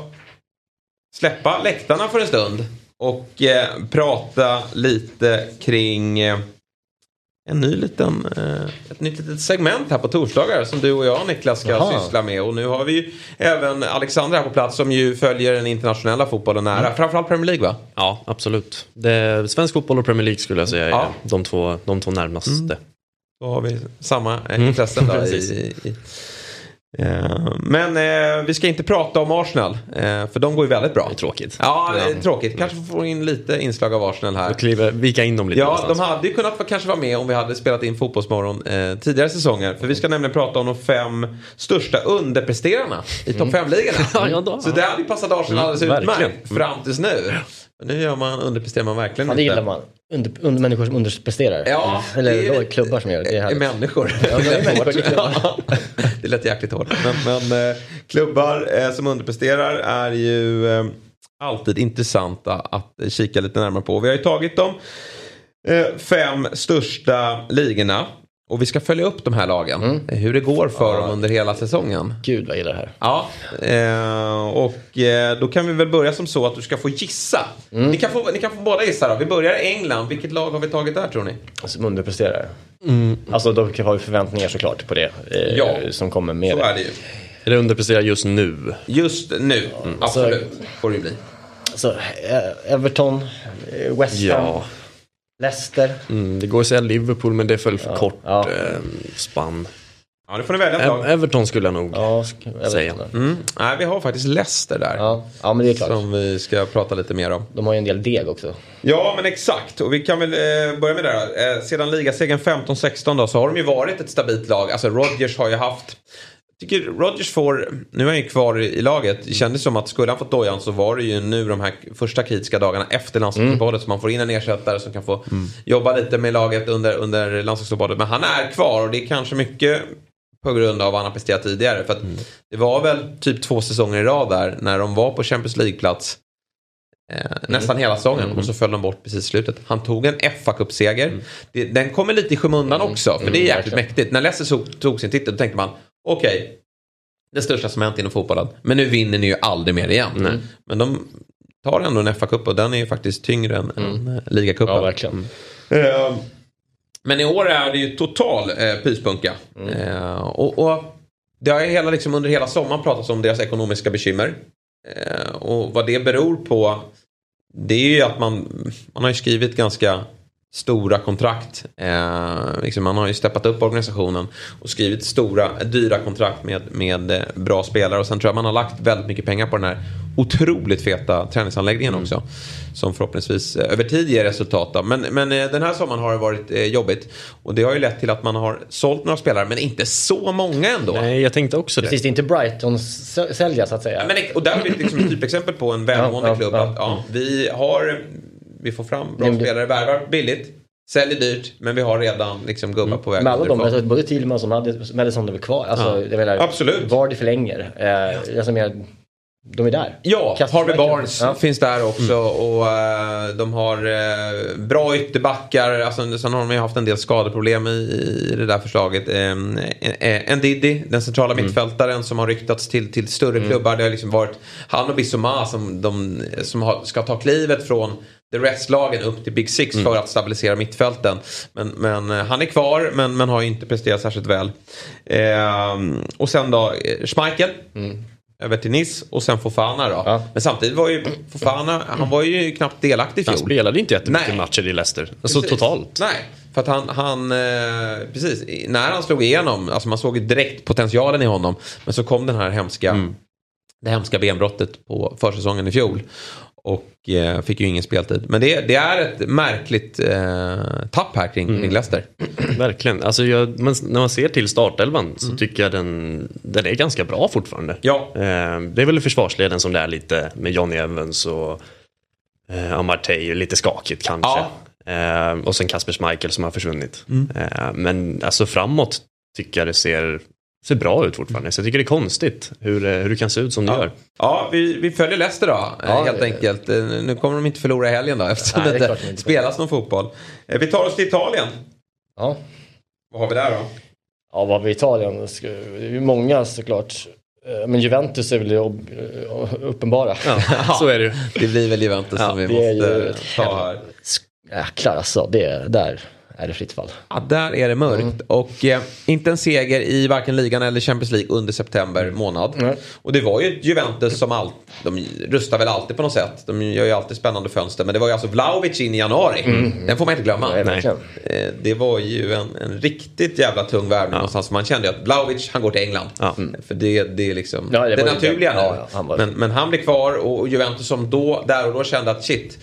släppa läktarna för en stund och eh, prata lite kring eh, en ny liten, ett nytt litet segment här på torsdagar som du och jag Niklas ska Jaha. syssla med. Och nu har vi ju även Alexander här på plats som ju följer den internationella fotbollen nära. Framförallt Premier League va? Ja, absolut. Det, svensk fotboll och Premier League skulle jag säga är Ja. de, två, de två närmaste. Då har vi samma eh, intressen då. Precis. I, i, eh, men eh, vi ska inte prata om Arsenal. Eh, för de går ju väldigt bra. Det är tråkigt. Ja, det är tråkigt. Kanske får in lite inslag av Arsenal här. Och kliva, vika in dem lite Ja, någonstans. de hade ju kunnat kanske vara med om vi hade spelat in Fotbollsmorgon eh, tidigare säsonger. För vi ska nämligen prata om de fem största underpresterarna i topp 5-ligorna. (laughs) Ja, ja då. Så det hade ju passat Arsenal alldeles Mm, utmärkt fram tills nu. Men nu gör man, underpresterar man verkligen Ja, det gillar man. Under, under människor som underpresterar. Ja, Eller det är- klubbar som gör det. Det är är härligt. människor. Ja, det är människor, det är klubbar. Ja, (laughs) det lät jäkligt hårt. Men, men eh, klubbar eh, som underpresterar är ju eh, alltid intressanta att kika lite närmare på. Vi har ju tagit de eh, fem största ligorna. Och vi ska följa upp de här lagen. eh, Hur det går för dem under hela säsongen. Gud vad jag gillar det här. Ja, eh, och eh, då kan vi väl börja som så att du ska få gissa. Ni, kan få, ni kan få båda gissa då. Vi börjar i England. Vilket lag har vi tagit där tror ni? Som underpresterar. Alltså då har vi förväntningar såklart på det. Eh, Ja. Som kommer med Så det. är det ju. Det underpresterar just nu? Just nu, absolut. Får det ju bli. Så, eh, Everton, eh, West Ham, Ja. Leicester. Mm, det går att säga Liverpool men det är för Ja, kort ja. Eh, spann. Ja, nu får ni välja ett lag. Everton skulle jag nog. Ja, sk- Everton. Säger. Mm. Nej, vi har faktiskt Leicester där. Ja. ja, men det är klart. Som vi ska prata lite mer om. De har ju en del deg också. Ja, men exakt. Och vi kan väl eh, börja med det här. Eh, sedan ligasegern 15-16 då så har de ju varit ett stabilt lag. Alltså Rodgers har ju haft... Tycker Rodgers får, nu är han ju kvar i, laget. Det kändes som att skulle han fått dojan så var det ju nu de här första kritiska dagarna efter landslagsuppehållet som man får in en ersättare som kan få jobba lite med laget under, under landslagsuppehållet. Men han är kvar och det är kanske mycket på grund av vad han har presterat tidigare. För att det var väl typ två säsonger i rad där när de var på Champions League-plats. Eh, nästan hela säsongen och så föll de bort precis i slutet. Han tog en fa Cup-seger. Det- Den kommer lite i skymundan också för det är jäkligt verkligen. mäktigt. När Leicester tog sin titel då tänkte man okej, det största som hänt inom fotbollen. Men nu vinner ni ju aldrig mer igen. Men de tar ändå en fa Cup och den är ju faktiskt tyngre än, än eh, ligacupen. Ja, verkligen. Eh, Men i år är det ju total eh, pyspunka. Eh, och, och det har ju hela, liksom, under hela sommaren pratats om deras ekonomiska bekymmer. Eh, och vad det beror på det är ju att man, man har ju skrivit ganska stora kontrakt. Eh, liksom man har ju steppat upp organisationen och skrivit stora, dyra kontrakt med, med eh, bra spelare. Och sen tror jag man har lagt väldigt mycket pengar på den här otroligt feta träningsanläggningen också. Som förhoppningsvis eh, över tid ger resultat. Då. Men, men eh, den här sommaren har det varit eh, jobbigt. Och det har ju lett till att man har sålt några spelare men inte så många ändå. Nej, jag tänkte också det. Precis, det är inte Brightons sä- sälja så att säga. Men, och där har vi liksom ett typexempel på en välmående Ja, ja, klubb. ja. Att, ja, vi, har, vi får fram bra Nej, det- spelare, värvar billigt, säljer dyrt, men vi har redan liksom gubbar på väg Men alla de, alltså, både Tillman som hade Madison är kvar. Alltså, Ja. jag menar, Absolut. Vardy förlänger. Eh, alltså, mer, de är där. Ja, Kastar Harvey. Barnes Ja. finns där också och eh, de har eh, bra ytterbackar. Alltså, sen har de ju haft en del skadeproblem i, i det där förslaget. Eh, eh, Ndidi, den centrala Mm. mittfältaren som har ryktats till, till större klubbar. Det har liksom varit han och Bissoma som, de, som har, ska ta klivet från the rest-lagen upp till Big Six för att stabilisera mittfälten. Men, men eh, han är kvar men, men har inte presterat särskilt väl. Eh, och sen då eh, Schmeichel. Över till Nice och sen Fofana då. Ja. Men samtidigt var ju Fofana, han var ju knappt delaktig i Han fjol. spelade inte jättemycket Nej. matcher i Leicester. Alltså Precis. totalt. Nej, för att han, han eh, precis, när han slog igenom, alltså man såg ju direkt potentialen i honom. Men så kom den här hemska, Mm. det hemska benbrottet på försäsongen i fjol. Och eh, fick ju ingen speltid. Men det, det är ett märkligt eh, tapp här kring, Mm. kring Leicester. Verkligen. Alltså jag, men när man ser till startelvan så tycker jag den, den är ganska bra fortfarande. Ja. Eh, det är väl försvarsleden som det är lite med Johnny Evans och eh, Amartey, lite skakigt kanske. Eh, och sen Kasper Schmeichel som har försvunnit. Eh, men alltså framåt tycker jag det ser, ser bra ut fortfarande. Så jag tycker det är konstigt hur, eh, hur det kan se ut som det Ja, gör. ja vi, vi följer Leicester då, eh, Ja, helt det- enkelt. Eh, Nu kommer de inte förlora i helgen då, eftersom Nej, det är inte spelas någon fotboll. Vi tar oss till Italien. Ja. Vad har vi där då? Ja, vad vi Italien? ska- Det är ju många såklart. Men Juventus är väl uppenbara. (laughs) Ja, så är det ju. Det blir väl Juventus som vi är måste ju- ta här. Jäklar alltså, det, där är det fritt fall. Ja, där är det mörkt. Mm. Och eh, inte en seger i varken ligan eller Champions League under september månad. Nej. Och det var ju Juventus som allt, de rustar väl alltid på något sätt. De gör ju alltid spännande fönster. Men det var ju alltså Vlahovic in i januari. Den får man inte glömma. Nej, verkligen. Eh, Det var ju en, en riktigt jävla tung värvning någonstans. Man kände ju att Vlahovic, han går till England. Ja. För det, det är liksom Ja, det, det naturliga nu. Ja, ja, men, men han blir kvar och Juventus som då, där och då kände att shit.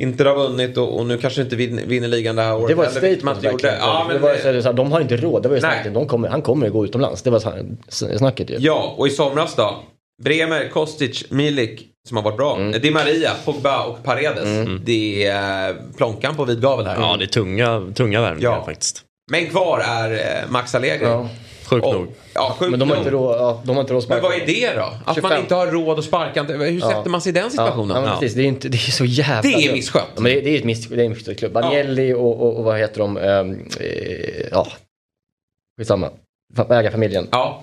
Inter har vunnit och, och nu kanske inte vinner, vinner ligan det här året. Det var ett statement inte gjorde. Ja, men, det var, så, här, så här, de har inte råd, det var ju snacket. De kommer, han kommer gå utomlands. Det var snacket ju. Ja, och i somras då. Bremer, Kostic, Milik som har varit bra. Mm. Di Maria, Pogba och Paredes. Det är eh, plånkan på vid gavel här. Ja, det är tunga, tunga värvningar Ja. faktiskt. Men kvar är eh, Max Allegri. Ja. Sjukt nog. Ja, sjukt Men de har nog. inte råd, ja, de har inte råd att Men sparka vad är det då? Att man 25. inte har råd att sparka? Hur sätter Ja. man sig i den Ja, situationen? ja, men precis. Det är, inte, det är så jävla... Det är misskött. Ja, men det, det är ett miss, det är en misskött klubb. Agnelli och, och, och vad heter de? Um, eh, ja, skitsamma. Fa- Ägarfamiljen. Ja.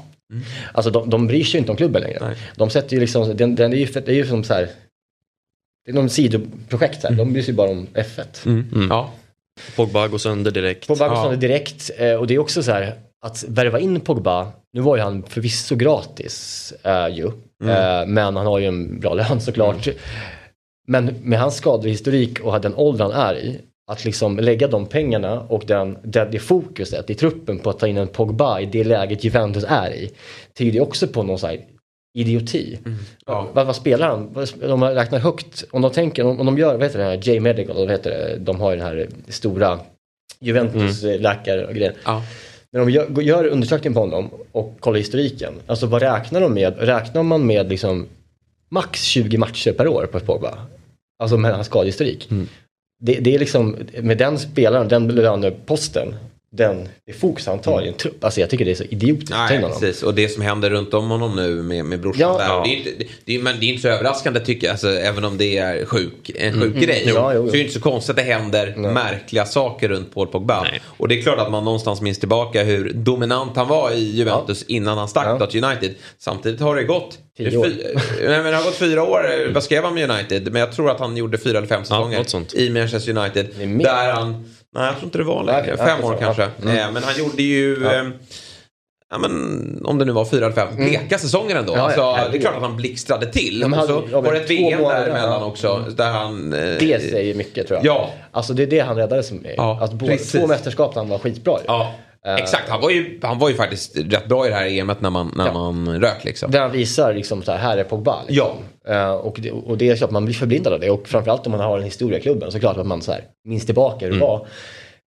Alltså de, de bryr sig ju inte om klubben längre. Nej. De sätter ju liksom, den, den är ju, det är ju som så här. Det är någon sidoprojekt så här. De bryr sig bara om F1. Mm. ja. Pogba går sönder direkt. Pogba går Ja. sönder direkt eh, och det är också så här att värva in Pogba, nu var ju han förvisso gratis eh, ju, eh, men han har ju en bra lön såklart. Men med hans skadehistorik och den ålder han är i, att liksom lägga de pengarna och den, det, det fokuset i truppen på att ta in en Pogba i det läget Juventus är i, tyder ju också på någon så här idioti. Ja. Vad, vad spelar han? De har räknat högt. Om de tänker, om, om de gör, vad heter det här, J-Medical, vad heter det? De har ju den här stora Juventus-läkare och grejer. Ja. När de gör, gör undersökning på honom och kollar historiken, alltså vad räknar de med? Räknar man med liksom max 20 matcher per år på Pogba? Alltså med hans skadehistorik. Det, det är liksom, med den spelaren, den löneposten, den, det fokus han tar i en trupp. Alltså jag tycker det är så idiotiskt Nej, precis. Och det som händer runt om honom nu med, med brorsan Ja. där. Ja. det, är inte, det, det, men det är inte så överraskande tycker jag. Alltså, även om det är sjuk, en sjuk grej. Mm. Ja, jo, jo. Så är det inte så konstigt att det händer märkliga saker runt Paul Pogba. Nej. Och det är klart att man någonstans minns tillbaka hur dominant han var i Juventus innan han stack Ja. till United. Samtidigt har det gått Tio det år. (laughs) Nej, men det har gått fyra år. Vad skrev han med United? Men jag tror att han gjorde fyra eller fem säsonger i Manchester United. Det. Där han... Nej, jag tror inte det var längre. Fem år kanske. Mm. Eh, Men han gjorde ju... Ja. Ja, men, om det nu var fyra eller fem bleka säsonger ändå. Mm. Ja, alltså, ja, det är klart att han blixtrade till. Ja, men och så ja, var det ett VM däremellan ja. också. Där han... eh, Det säger mycket tror jag. Ja. Alltså det är det han räddades med. Ja, att både, precis. två mästerskap där han var skitbra. Ja, Eh, exakt. Han var, ju, han var ju faktiskt rätt bra i det här EMet när man, när Ja. man rök liksom. Där han visar liksom så här, här är Pogba. Liksom. Eh, och, det, och det är klart man blir förblindad av det. Och framförallt om man har en historia i klubben så klart att man så här, minns tillbaka hur det var.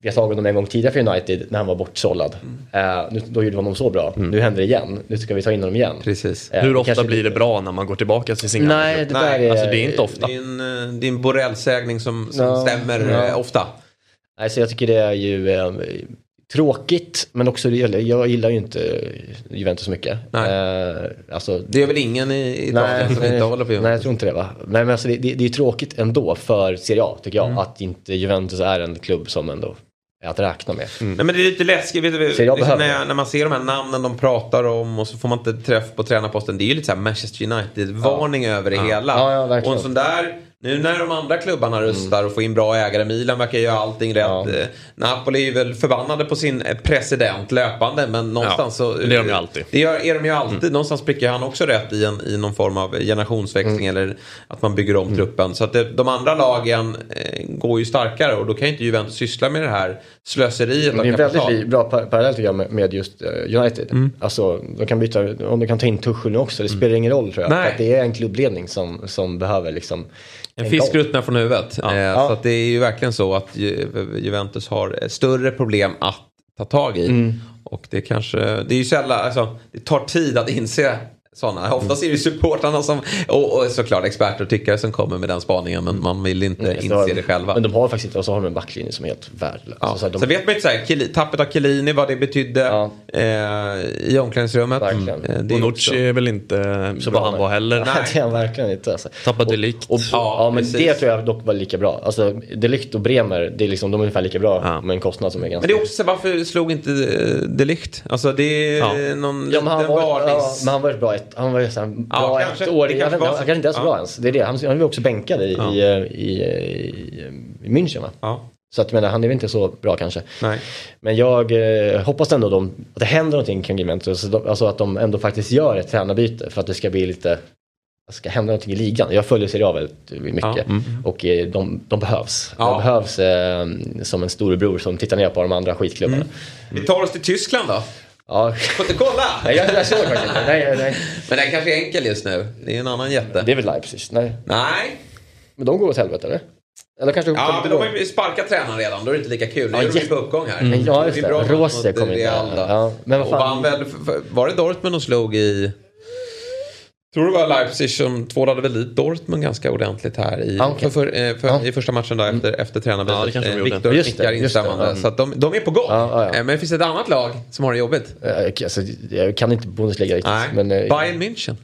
Vi har tagit honom en gång tidigare för United när han var bortsållad. Eh, nu, då gjorde vi honom så bra. Nu händer det igen. Nu ska vi ta in honom igen. Precis. Eh, Hur ofta blir det bra när man går tillbaka till sin gamla Nej, det Nej, är... alltså det är inte ofta. Det är en, eh, det är en Borrell-sägning som, som Ja, stämmer eh, ofta. Nej, så jag tycker det är ju eh, tråkigt. Men också, jag gillar ju inte Juventus så mycket. Nej. Eh, alltså, Det är väl ingen i Italien som inte håller på nej, jag Juventus. tror inte det va. Nej, men alltså, det, det, det är tråkigt ändå för Serie A tycker jag. Mm. Att inte Juventus är en klubb som ändå att räkna med. Nej, men det är lite läskigt. Vet du, Så jag liksom behöver när, jag, när man ser de här namnen de pratar om och så får man inte träff på tränarposten. Det är ju lite så här Manchester United-varning över det hela. Ja, ja, verkligen. och en sån där Nu när de andra klubbarna rustar och får in bra ägare, Milan verkar göra allting rätt. Ja. Eh, Napoli är väl förbannade på sin eh, president löpande men någonstans så... det är de ju alltid. Det gör, är de ju alltid. Någonstans prickar han också rätt i, en, i någon form av generationsväxling eller att man bygger om truppen. Så att det, de andra lagen eh, går ju starkare och då kan ju inte Juventus syssla med det här slöseriet det är en väldigt bra par- parallell tycker jag med, med just eh, United. Mm. Alltså, de kan byta, om de kan ta in Tuchel nu också, det spelar ingen roll tror jag. Nej. För att det är en klubbledning som, som behöver liksom En fisk ruttnar från huvudet. Eh, Ja. Så att det är ju verkligen så att Ju- Juventus har eh, större problem att ta tag i. Mm. Och det kanske, det är ju sällan, alltså det tar tid att inse sådana. Oftast är det ju supportrarna som, och, och såklart experter och tyckare som kommer med den spaningen men man vill inte så inse har- det själva. Men de har faktiskt inte, och så har de en backlinje som är helt värdelös. Ja. Så så här, de, Sen vet man inte så här, Kili- tappet av Chiellini, vad det betydde Ja. eh, i omklädningsrummet. Verkligen. Eh, det är Bonucci också- är väl inte så bra han var heller. Nej, det är han verkligen inte. Alltså. Tappade Delict. Och, Ja, ja, men precis. det tror jag dock var lika bra. Alltså, Delict och Bremer, det är liksom, de är ungefär lika bra Ja. med en kostnad som är ganska... Men det är också så här, varför slog inte eh, De Ligt? Alltså det är Ja. någon Ja, men han liten var, ja, men han var bra ett, han var ju så här bra Ja, ett kanske. år. Vet, var han så. kanske inte ens Ja. bra ens. Det är det. Han, han var också bänkad i, i, i, i, i München va? Ja, Så att, jag menar, han är väl inte så bra kanske. nej. Men jag eh, hoppas ändå de, att det händer någonting kring Juventus. Alltså, alltså att de ändå faktiskt gör ett tränarbyte för att det ska bli lite det ska hända någonting i ligan. Jag följer Serie A väldigt mycket Ja, mm. och eh, de, de behövs. Ja. De behövs eh, som en storebror som tittar ner på de andra skitklubbarna. Mm. Vi tar oss till Tyskland då. Ja. Får inte kolla! Nej, jag, jag såg faktiskt inte. Nej, nej. Men den kanske är enkel just nu. Det är en annan jätte. Det är väl Leipzig? Nej. Nej. Men de går åt helvete eller? Eller kanske Ja, men de har ju sparkat tränaren redan. Då är det inte lika kul. Nu Ja, är de på uppgång här. Men ja, just det. Rose kommer inte- ja, men vad Och fan- vann väl, var det Dortmund de slog i... Tror det var Leipzig som tvålade väl dit Dortmund ganska ordentligt här i, Ah, okej. för, för, för, Ja. i första matchen då efter, efter tränarbytet. Ja, det kanske de Eh. Viktor nickar instämmande. ja. Så att de, de är på gång. Ja, ja, ja. Eh, Men det finns ett annat lag som har det jobbigt. Eh, Alltså, jag kan inte Bundesliga riktigt. Men, eh, Bayern München.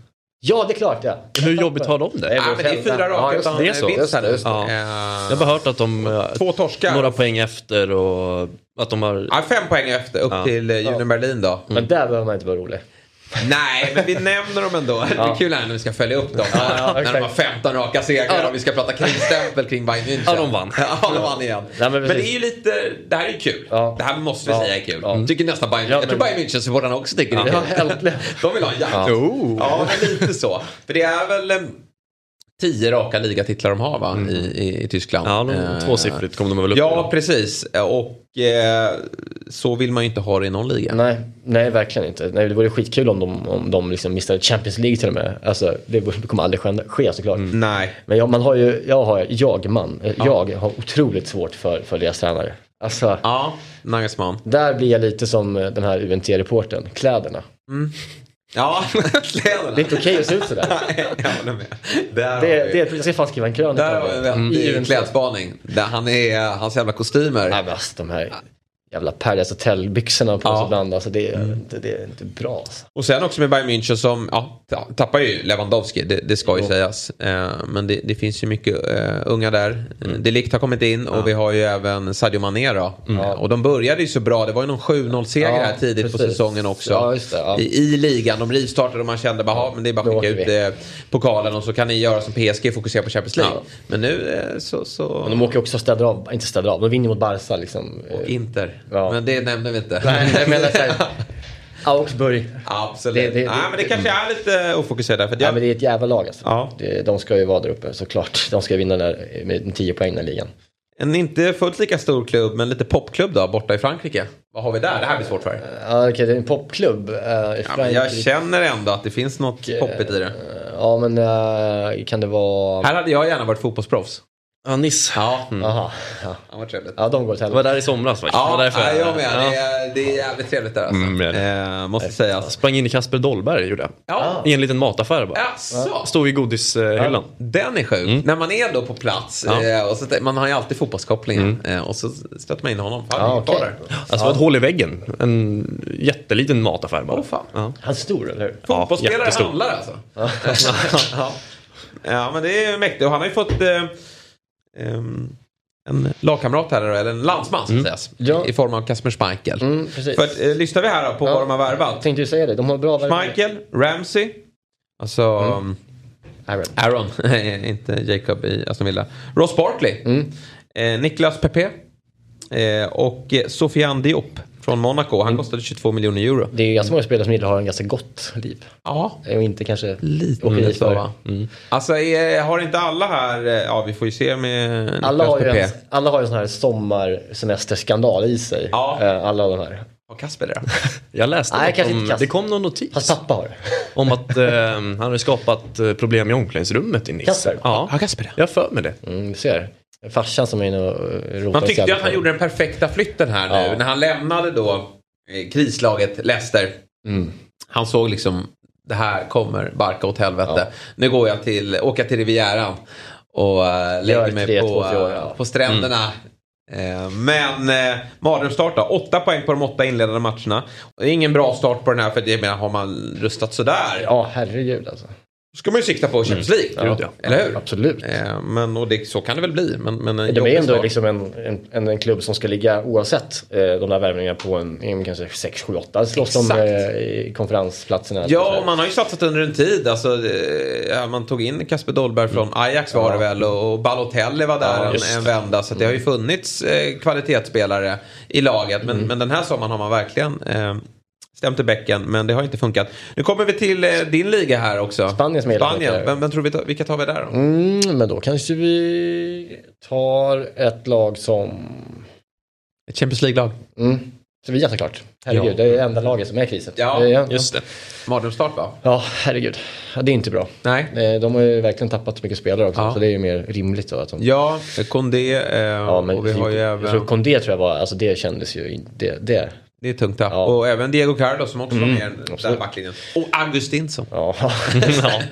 Ja, det är klart ja. Hur jobbigt har de det? Nej, Ja, men det är fyra Ja, raka utan det är så. vinst här nu. Just det, just det. Eh, Jag har bara hört att de eh, Två torskar. några poäng efter och att de har... Ja, fem poäng efter upp Ja. till eh, Union Berlin då. Men där behöver man inte vara rolig. Nej, men vi nämner dem ändå. Det är kul här när vi ska följa upp dem. ja, när de har 15 raka segrar Ja. och vi ska prata kringstämpel kring Bayern München. Ja, de vann. Ja, de vann igen. Nej, men men, det är ju lite, det här är kul. Ja. Det här måste vi Ja. säga är kul. Ja. Tycker nästan Bayern, Ja, jag tror men- Bayern München-supportrarna också tycker det är Ja. De vill ha en jakt. Ja. Oh. Ja, men lite så. För det är väl tio raka ligatitlar de har va? I, i, i Tyskland. Ja, de, Eh, tvåsiffrigt kom de väl upp Ja, precis. Och eh, så vill man ju inte ha det i någon liga. Nej, nej verkligen inte. Nej, det vore skitkul om de, om de liksom missade Champions League till och med. Alltså, det kommer aldrig ske, såklart. Nej. Men jag, man har ju, jag har, jag man, eh, jag har otroligt svårt för, för deras tränare. Alltså, Ja, Nagelsmann. där blir jag lite som eh, den här UNT-reportern, kläderna. Ja, (laughs) Det är kläderna. inte okej att se ut sådär. (laughs) Nej, jag håller med. Där Det, det, jag ska fan skriva en krönika Där har vi en I UNT. klädspaning. Där han är, hans jävla kostymer. Nej men alltså de här jävla Paradise Hotel-byxorna på Ja. sig ibland. Alltså det, är inte- det är inte bra alltså. Och sen också med Bayern München som ja, ta- tappar ju Lewandowski, det, det ska ju Jo. sägas. Eh, men det, det finns ju mycket eh, unga där. Mm. Delict har kommit in och vi har ju även Sadio Mané då. Eh, och de började ju så bra, det var ju någon 7-0 seger Ja, här tidigt på precis. säsongen också. Ja, det, ja. I, I ligan, de rivstartade och man kände bara, "Ja, men det är bara att skicka ut eh, pokalen och så kan ni göra som PSG, fokusera på Champions League. Ja. Men nu eh, så... så... Men de åker också och städar av, inte städar av, de vinner mot Barca liksom. Och Inter. Ja. Men det nämner vi inte. Nej, jag menar såhär, (laughs) Augsburg. Absolut. Det- det- Nej, men det kanske är lite ofokuserat där. För Ja, jag, men det är ett jävla lag alltså. Ja. Det, de ska ju vara där uppe såklart. De ska vinna där med 10 poäng i den ligan. En inte fullt lika stor klubb, men lite popklubb då, borta i Frankrike. Vad har vi där? Det här blir svårt för. Ja, okej, det är en popklubb uh, Ja, jag känner ändå att det finns något poppigt i det. Ja, men eh, kan det vara... Här hade jag gärna varit fotbollsproffs. Ja, Nice. Ja, Jaha. Ja. ja vad trevligt. ja, de går åt Jag var där i somras faktiskt. Det Ja, var därför ja, jag med. Ja. Det, är, det är jävligt trevligt där alltså. Mm, det eh, måste Jag sägas. sprang in i Kasper Dolberg gjorde jag. Ja, I en liten mataffär bara. Jaså? Stod i godishyllan. Den är sjuk. När man är då på plats. Ja. Eh, och så, man har ju alltid fotbollskopplingen. Eh, och så stöter man in honom. Fan, Ja, ja, kvar där. Alltså det var ett hål i väggen. En jätteliten mataffär bara. Åh, fan. Ja. Han är stor, eller hur? Ja, Fotbollsspelare handlar alltså. (laughs) ja. ja, men det är mäktigt. Och han har ju fått eh, en lagkamrat här, eller en landsman ska sägas. Ja. I form av Kasper Schmeichel. Mm, precis. För att, eh, lyssnar vi här på Ja. vad de har värvat. tänkte ju säga det, de har bra. Schmeichel, Ramsey. Alltså... Mm. Aaron. Aaron, (laughs) inte Jacob i Aston Villa. Ross Barkley. Mm. Eh, Niklas Pepe. Eh, och Sofiane Diop från Monaco. Han kostade 22 miljoner euro. Det är ju ganska många spelare som gillar har en ganska gott liv. Ja, Och inte kanske lite åker dit så för. va. Alltså är, har inte alla här, eh, ja vi får ju se med Alla har, ju en, alla har ju en sån här sommarsemesterskandal i sig. Ja. Eh, Alla de här. Har Kasper det då? (laughs) Jag läste Nej, om, inte det kom någon notis Fast pappa har det. (laughs) om att eh, han hade skapat eh, problem i omklädningsrummet i Nice. Kasper? Ja, Har Kasper det? jag för mig det. Mm, ser. Farsan som är inne och eh, rotar Man tyckte att han gjorde den perfekta flytten här nu. Ja. När han lämnade då eh, krislaget Leicester. Mm. Han såg liksom det här kommer barka åt helvete. Ja. Nu går jag till, åker till Rivieran och uh, lägger mig tre, på, två, år, eh, ja. på stränderna. Eh, men eh, mardrömsstart då. Åtta poäng på de åtta inledande matcherna. Och det är ingen bra start på den här för jag menar, har man rustat sådär. Ja, herregud alltså. Ska man ju sikta på Champions League. Ja, ja. Eller hur? Absolut. Eh, men och det, så kan det väl bli. Men, men en De är ändå liksom en, en, en, klubb som ska ligga oavsett eh, de där värvningarna på en, en kanske 6, 7, 8. Slåss Exakt. eh, i konferensplatserna. Ja, man har ju satsat under en tid. Alltså, eh, man tog in Kasper Dolberg från Ajax var det väl och Balotelli var där Ja, en, en vända. Så det har ju funnits eh, kvalitetsspelare i laget. Men, men den här sommaren har man verkligen eh, stämt i bäcken. Men det har inte funkat. Nu kommer vi till eh, din liga här också. Spanien som Spanien. Vem, vem tror vi tar, vilka tar vi där då? Mm, men då kanske vi tar ett lag som... Ett Champions League-lag. Mm, Sevilla såklart. Herregud, Ja. det är det enda laget som är krisen. Ja, Eh, Just det. Mardrömsstart va? Ja, herregud. Ja, det är inte bra. Nej. Eh, De har ju verkligen tappat mycket spelare också, Ja. så det är ju mer rimligt då att de... Ja, Kondé. Eh, Ja, men och vi har ju även... Kondé tror jag var, alltså det kändes ju det, det. Det är tungt tapp. Ja. Och även Diego Carlos som också var med i backlinjen. Och Augustinsson. Ja. (laughs) Ja.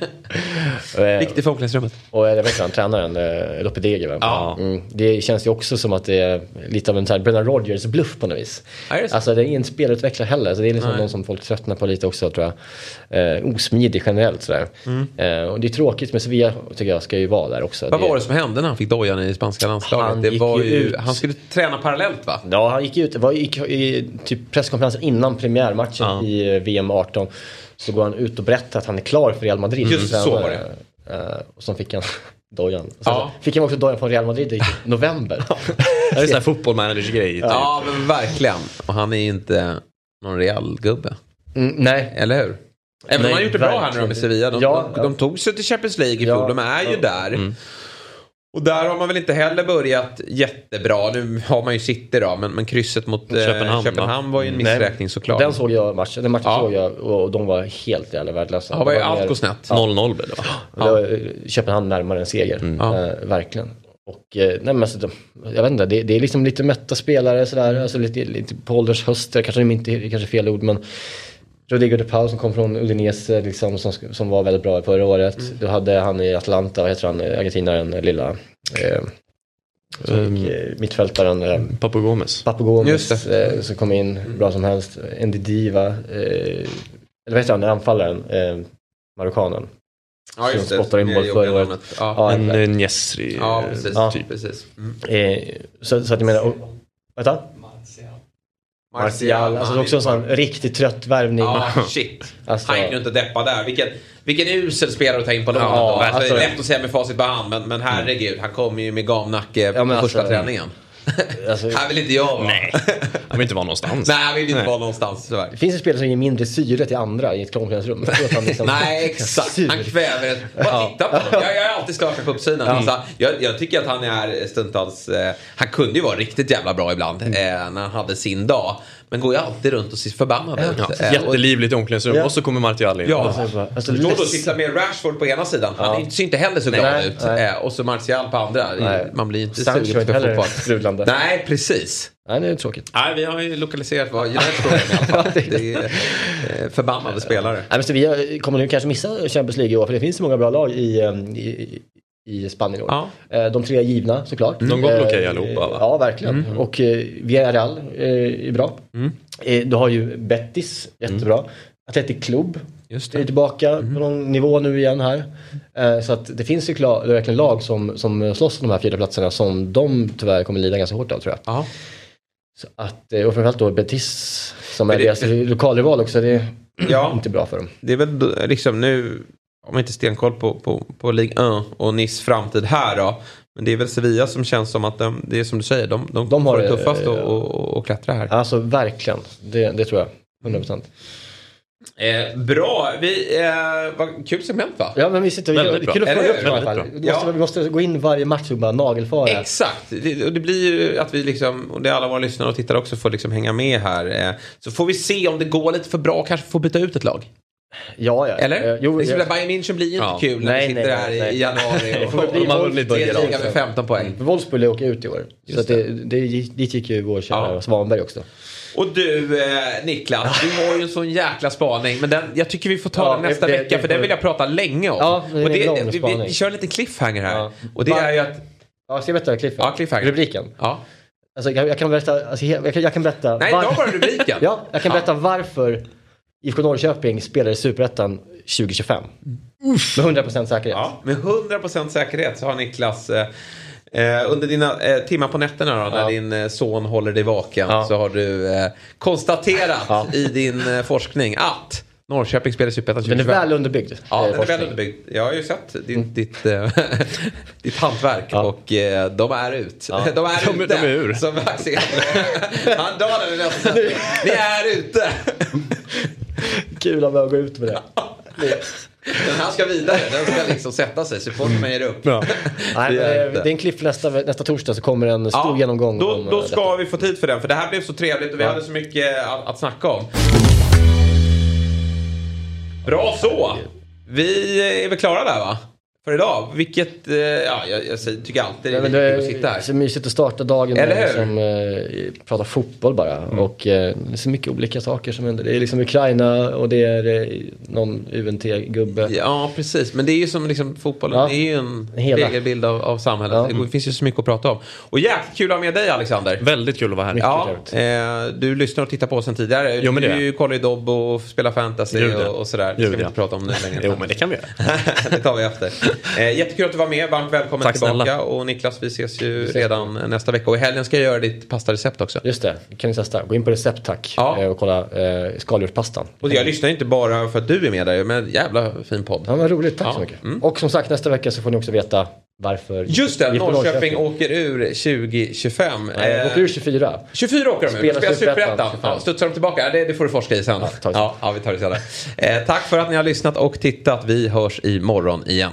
Eh, Viktig för omklädningsrummet. Och vet inte, han tränaren, eh, Lopetegui va? Ja. Mm, det känns ju också som att det är lite av en sån här Brennan Rodgers bluff på något vis. Ja, är det så? Alltså det är ingen spelutvecklare heller, så det är liksom Nej. någon som folk tröttnar på lite också tror jag. Eh, osmidig generellt sådär. Eh, och det är tråkigt, men Sevilla tycker jag ska ju vara där också. Mm. Vad var det som hände när han fick dojan i spanska landslaget? Han det var ju ut. Han skulle träna parallellt va? Ja, han gick ut, det var, gick, i typ presskonferensen innan premiärmatchen Ja. i eh, VM 18. Så går han ut och berättar att han är klar för Real Madrid. Just Sen, så var det. eh, och så fick han (laughs) dojan. Sen Ja. fick han också dojan från Real Madrid i (laughs) november. Det är en sån här fotbollmanagers-grej. Typ. Ja, men verkligen. Och han är ju inte någon real gubbe. Mm, nej, Eller hur? Även om han har gjort det bra här nu med Sevilla. De, Ja, de, ja. de tog sig till Champions League i Ja, fjol. De är ju ja. där. Och där har man väl inte heller börjat jättebra. Nu har man ju City då, men, men krysset mot eh, Köpenhamn, Köpenhamn, va? var ju en missräkning såklart. Den såg jag matchen, den matchen Ja. såg jag och de var helt jävla värdelösa. Ja, var ju allt går snett. 0-0 blev det va? Eh, Köpenhamn närmare en seger, Ja. eh, verkligen. Och eh, nej men alltså, jag vet inte, det, det är liksom lite mätta spelare sådär, alltså lite, lite på ålders höster, kanske de inte, kanske fel ord men Rodrigo de Paul som kom från Udinese liksom, som, som var väldigt bra förra året. Du hade han i Atlanta, vad heter han, argentinaren, lilla eh, som Um, gick, eh, mittfältaren. Eh, Papu Gomes. Papu Gomes eh, som kom in bra som helst. Ndidi va, eh, eller vad heter han, anfallaren, eh, marockanen. ja, just som det. spottade in mål jobbiga förra året. Ja, Ja, En en, eh, Njessri. ja eh, precis. Ja. precis. Mm. eh, så, så att jag menar, och, vänta? Martial, alltså det är också en sån riktigt trött värvning. Ja, (laughs) shit. Alltså- Han gick runt och deppade där. Vilken, vilken usel spelare att ta in på lånet. Ja, alltså, alltså- det är lätt att säga med facit på hand, men, men herregud, han kom ju med gamnacke Ja, på men första alltså- träningen. Alltså, här vill inte jag vara. Nej, han vill inte vara någonstans. Nej, han vill inte Nej. vara någonstans tyvärr. det finns ju spelare som ger mindre syre till andra i ett omklädningsrum. Jag tror att han liksom- Nej, exakt. Han kväver ett... Bara titta på honom. Jag, jag är alltid skakad på uppsidan. Alltså, jag, jag tycker att han är stundtals... Eh, han kunde ju vara riktigt jävla bra ibland Mm. eh, när han hade sin dag. Men går ju alltid runt och ser förbannad ut. Ja, Eh, jättelivligt omklädningsrum Ja. och så kommer Martial in. Ja. Alltså, alltså, less- sitta med Rashford på ena sidan. Han Ja. ser inte heller så glad Nej, ut. nej. Eh, och så Martial på andra. Nej. Man blir inte Sancho sugen är på inte heller fotboll. Nej, precis. Nej, det är tråkigt. Nej, vi har ju lokaliserat vad United står med i alla fall. (laughs) Det är eh, förbannade spelare. Nej, men Sevilla kommer nu kanske missa Champions League i år för det finns så många bra lag i, i, i Spanien. Ja. Eh, De tre är givna såklart. De går väl okej allihopa, va? Ja, verkligen. Och eh, Villarreal eh, är bra. Eh, Du har ju Betis, jättebra. Athletic Club Just är tillbaka på någon nivå nu igen här. Så att det finns ju klar, det är verkligen lag som, som slåss om de här fyra platserna som de tyvärr kommer lida ganska hårt av tror jag. Ja. Så att, och framförallt då Betis som är Men det- deras lokalrival också, det är Ja. inte bra för dem. Det är väl liksom nu... man inte stenkoll på, på, på Ligue 1 och Nice framtid här då. Men det är väl Sevilla som känns som att de, det är som du säger, de, de, De har det tuffast att ja. och, klättra här. Alltså verkligen, det, det tror jag. 100%. Eh, bra, vi, eh, vad kul segment va? Ja men vi sitter Väldigt bra. kul att följa upp i alla fall. Vi måste, Ja. vi måste gå in varje match och bara nagelfara. Exakt, det, och det blir ju att vi liksom, och det är alla våra lyssnare och tittare också får liksom hänga med här. Eh, så får vi se om det går lite för bra, kanske får byta ut ett lag. Ja, ja. Eller? Eh, Jo, liksom, jag, Bayern München blir ju inte Ja. kul när Nej, vi sitter nej, här nej, i januari Det (laughs) och, får väl bli och, har Wolfsburg vunnit det liga med 15 poäng. Wolfsburg åker ut i år. Så att det, det, dit gick ju vår kära Ja. Svanberg också. Och du eh, Niklas, du har ju en sån jäkla spaning. Men den, jag tycker vi får ta Ja, den nästa det- vecka det för den vill jag prata länge om. Ja, det är och en lång vi, vi, kör en liten cliffhanger här. Ja. Och det Va- är ju att, Ja, ska jag berätta Cliff? Ja, cliffhanger. Rubriken. ja. Alltså, jag, jag kan berätta, alltså, jag, kan, jag kan berätta. Nej, var- bara rubriken. (laughs) Ja, jag kan berätta varför IFK Norrköping spelar i Superettan 2025. Med 100% säkerhet. Ja, med 100% säkerhet så har Niklas eh, eh, under dina eh, timmar på nätterna då, när Ja. din eh, son håller dig vaken Ja. så har du eh, konstaterat Ja. i din eh, forskning att Norrköping spelar i Superettan Den är 2025. väl underbyggd. Ja, den är väl underbyggd. Jag har ju sett din, ditt, eh, (laughs) ditt hantverk Ja. och eh, de är ut. Ja. (laughs) De är De ute. de är ur. Som. Han drar den i nästa sättning. Ni är ute. Kul att gå ut med det. Den här ska vidare. Den ska liksom sätta sig. Supporterna ger upp. Ja. (laughs) Nej, Det är det är en cliff nästa, nästa torsdag så kommer en stor genomgång. Då, då eh, ska vi få tid för den. För det här blev så trevligt och vi Ja. hade så mycket att, att snacka om. Bra så. Vi är väl klara där va? För idag. Vilket, eh, ja jag, jag säger- tycker alltid det är men det kul att sitta är här. så mysigt att starta dagen Eller med hur? som eh, pratar fotboll bara. Mm. Och eh, det är så mycket olika saker som händer. Det är liksom Ukraina och det är eh, någon UNT-gubbe. Ja, precis. Men det är ju som liksom fotbollen, Ja. det är ju en Hela. spegelbild av, av samhället. Ja. Det finns ju så mycket att prata om. Och jäkligt kul att ha med dig Alexander. Väldigt kul att vara här. Ja, eh, du lyssnar och tittar på oss sen tidigare. Jo, men det du kollar ju dobb och spelar fantasy ja. och, och sådär. Det ska vi inte ja. prata om nu längre. Jo, men det kan vi göra. (laughs) det tar vi efter. (laughs) Eh, jättekul att du var med. Varmt välkommen Tack tillbaka. snälla. Och Niklas, vi ses ju ses. redan nästa vecka. Och i helgen ska jag göra ditt pastarecept också. Just det, kan ni testa. Gå in på recept tack Ja. eh, och kolla eh, skaldjurspastan. Och jag lyssnar inte bara för att du är med där, men jävla fin podd. Ja, men roligt, tack Ja. så mycket. Mm. Och som sagt nästa vecka så får ni också veta varför. Just det, får Norrköping åker ur 2025. Nej, Eh, åker ur 24. 24 åker de ut. Spelar Spelar Superettan, Superettan. 25. Ja, studsar de tillbaka? Det, det får du forska i sen. Ja, vi ja, ja, vi tar det senare. Eh, tack för att ni har lyssnat och tittat. Vi hörs imorgon igen.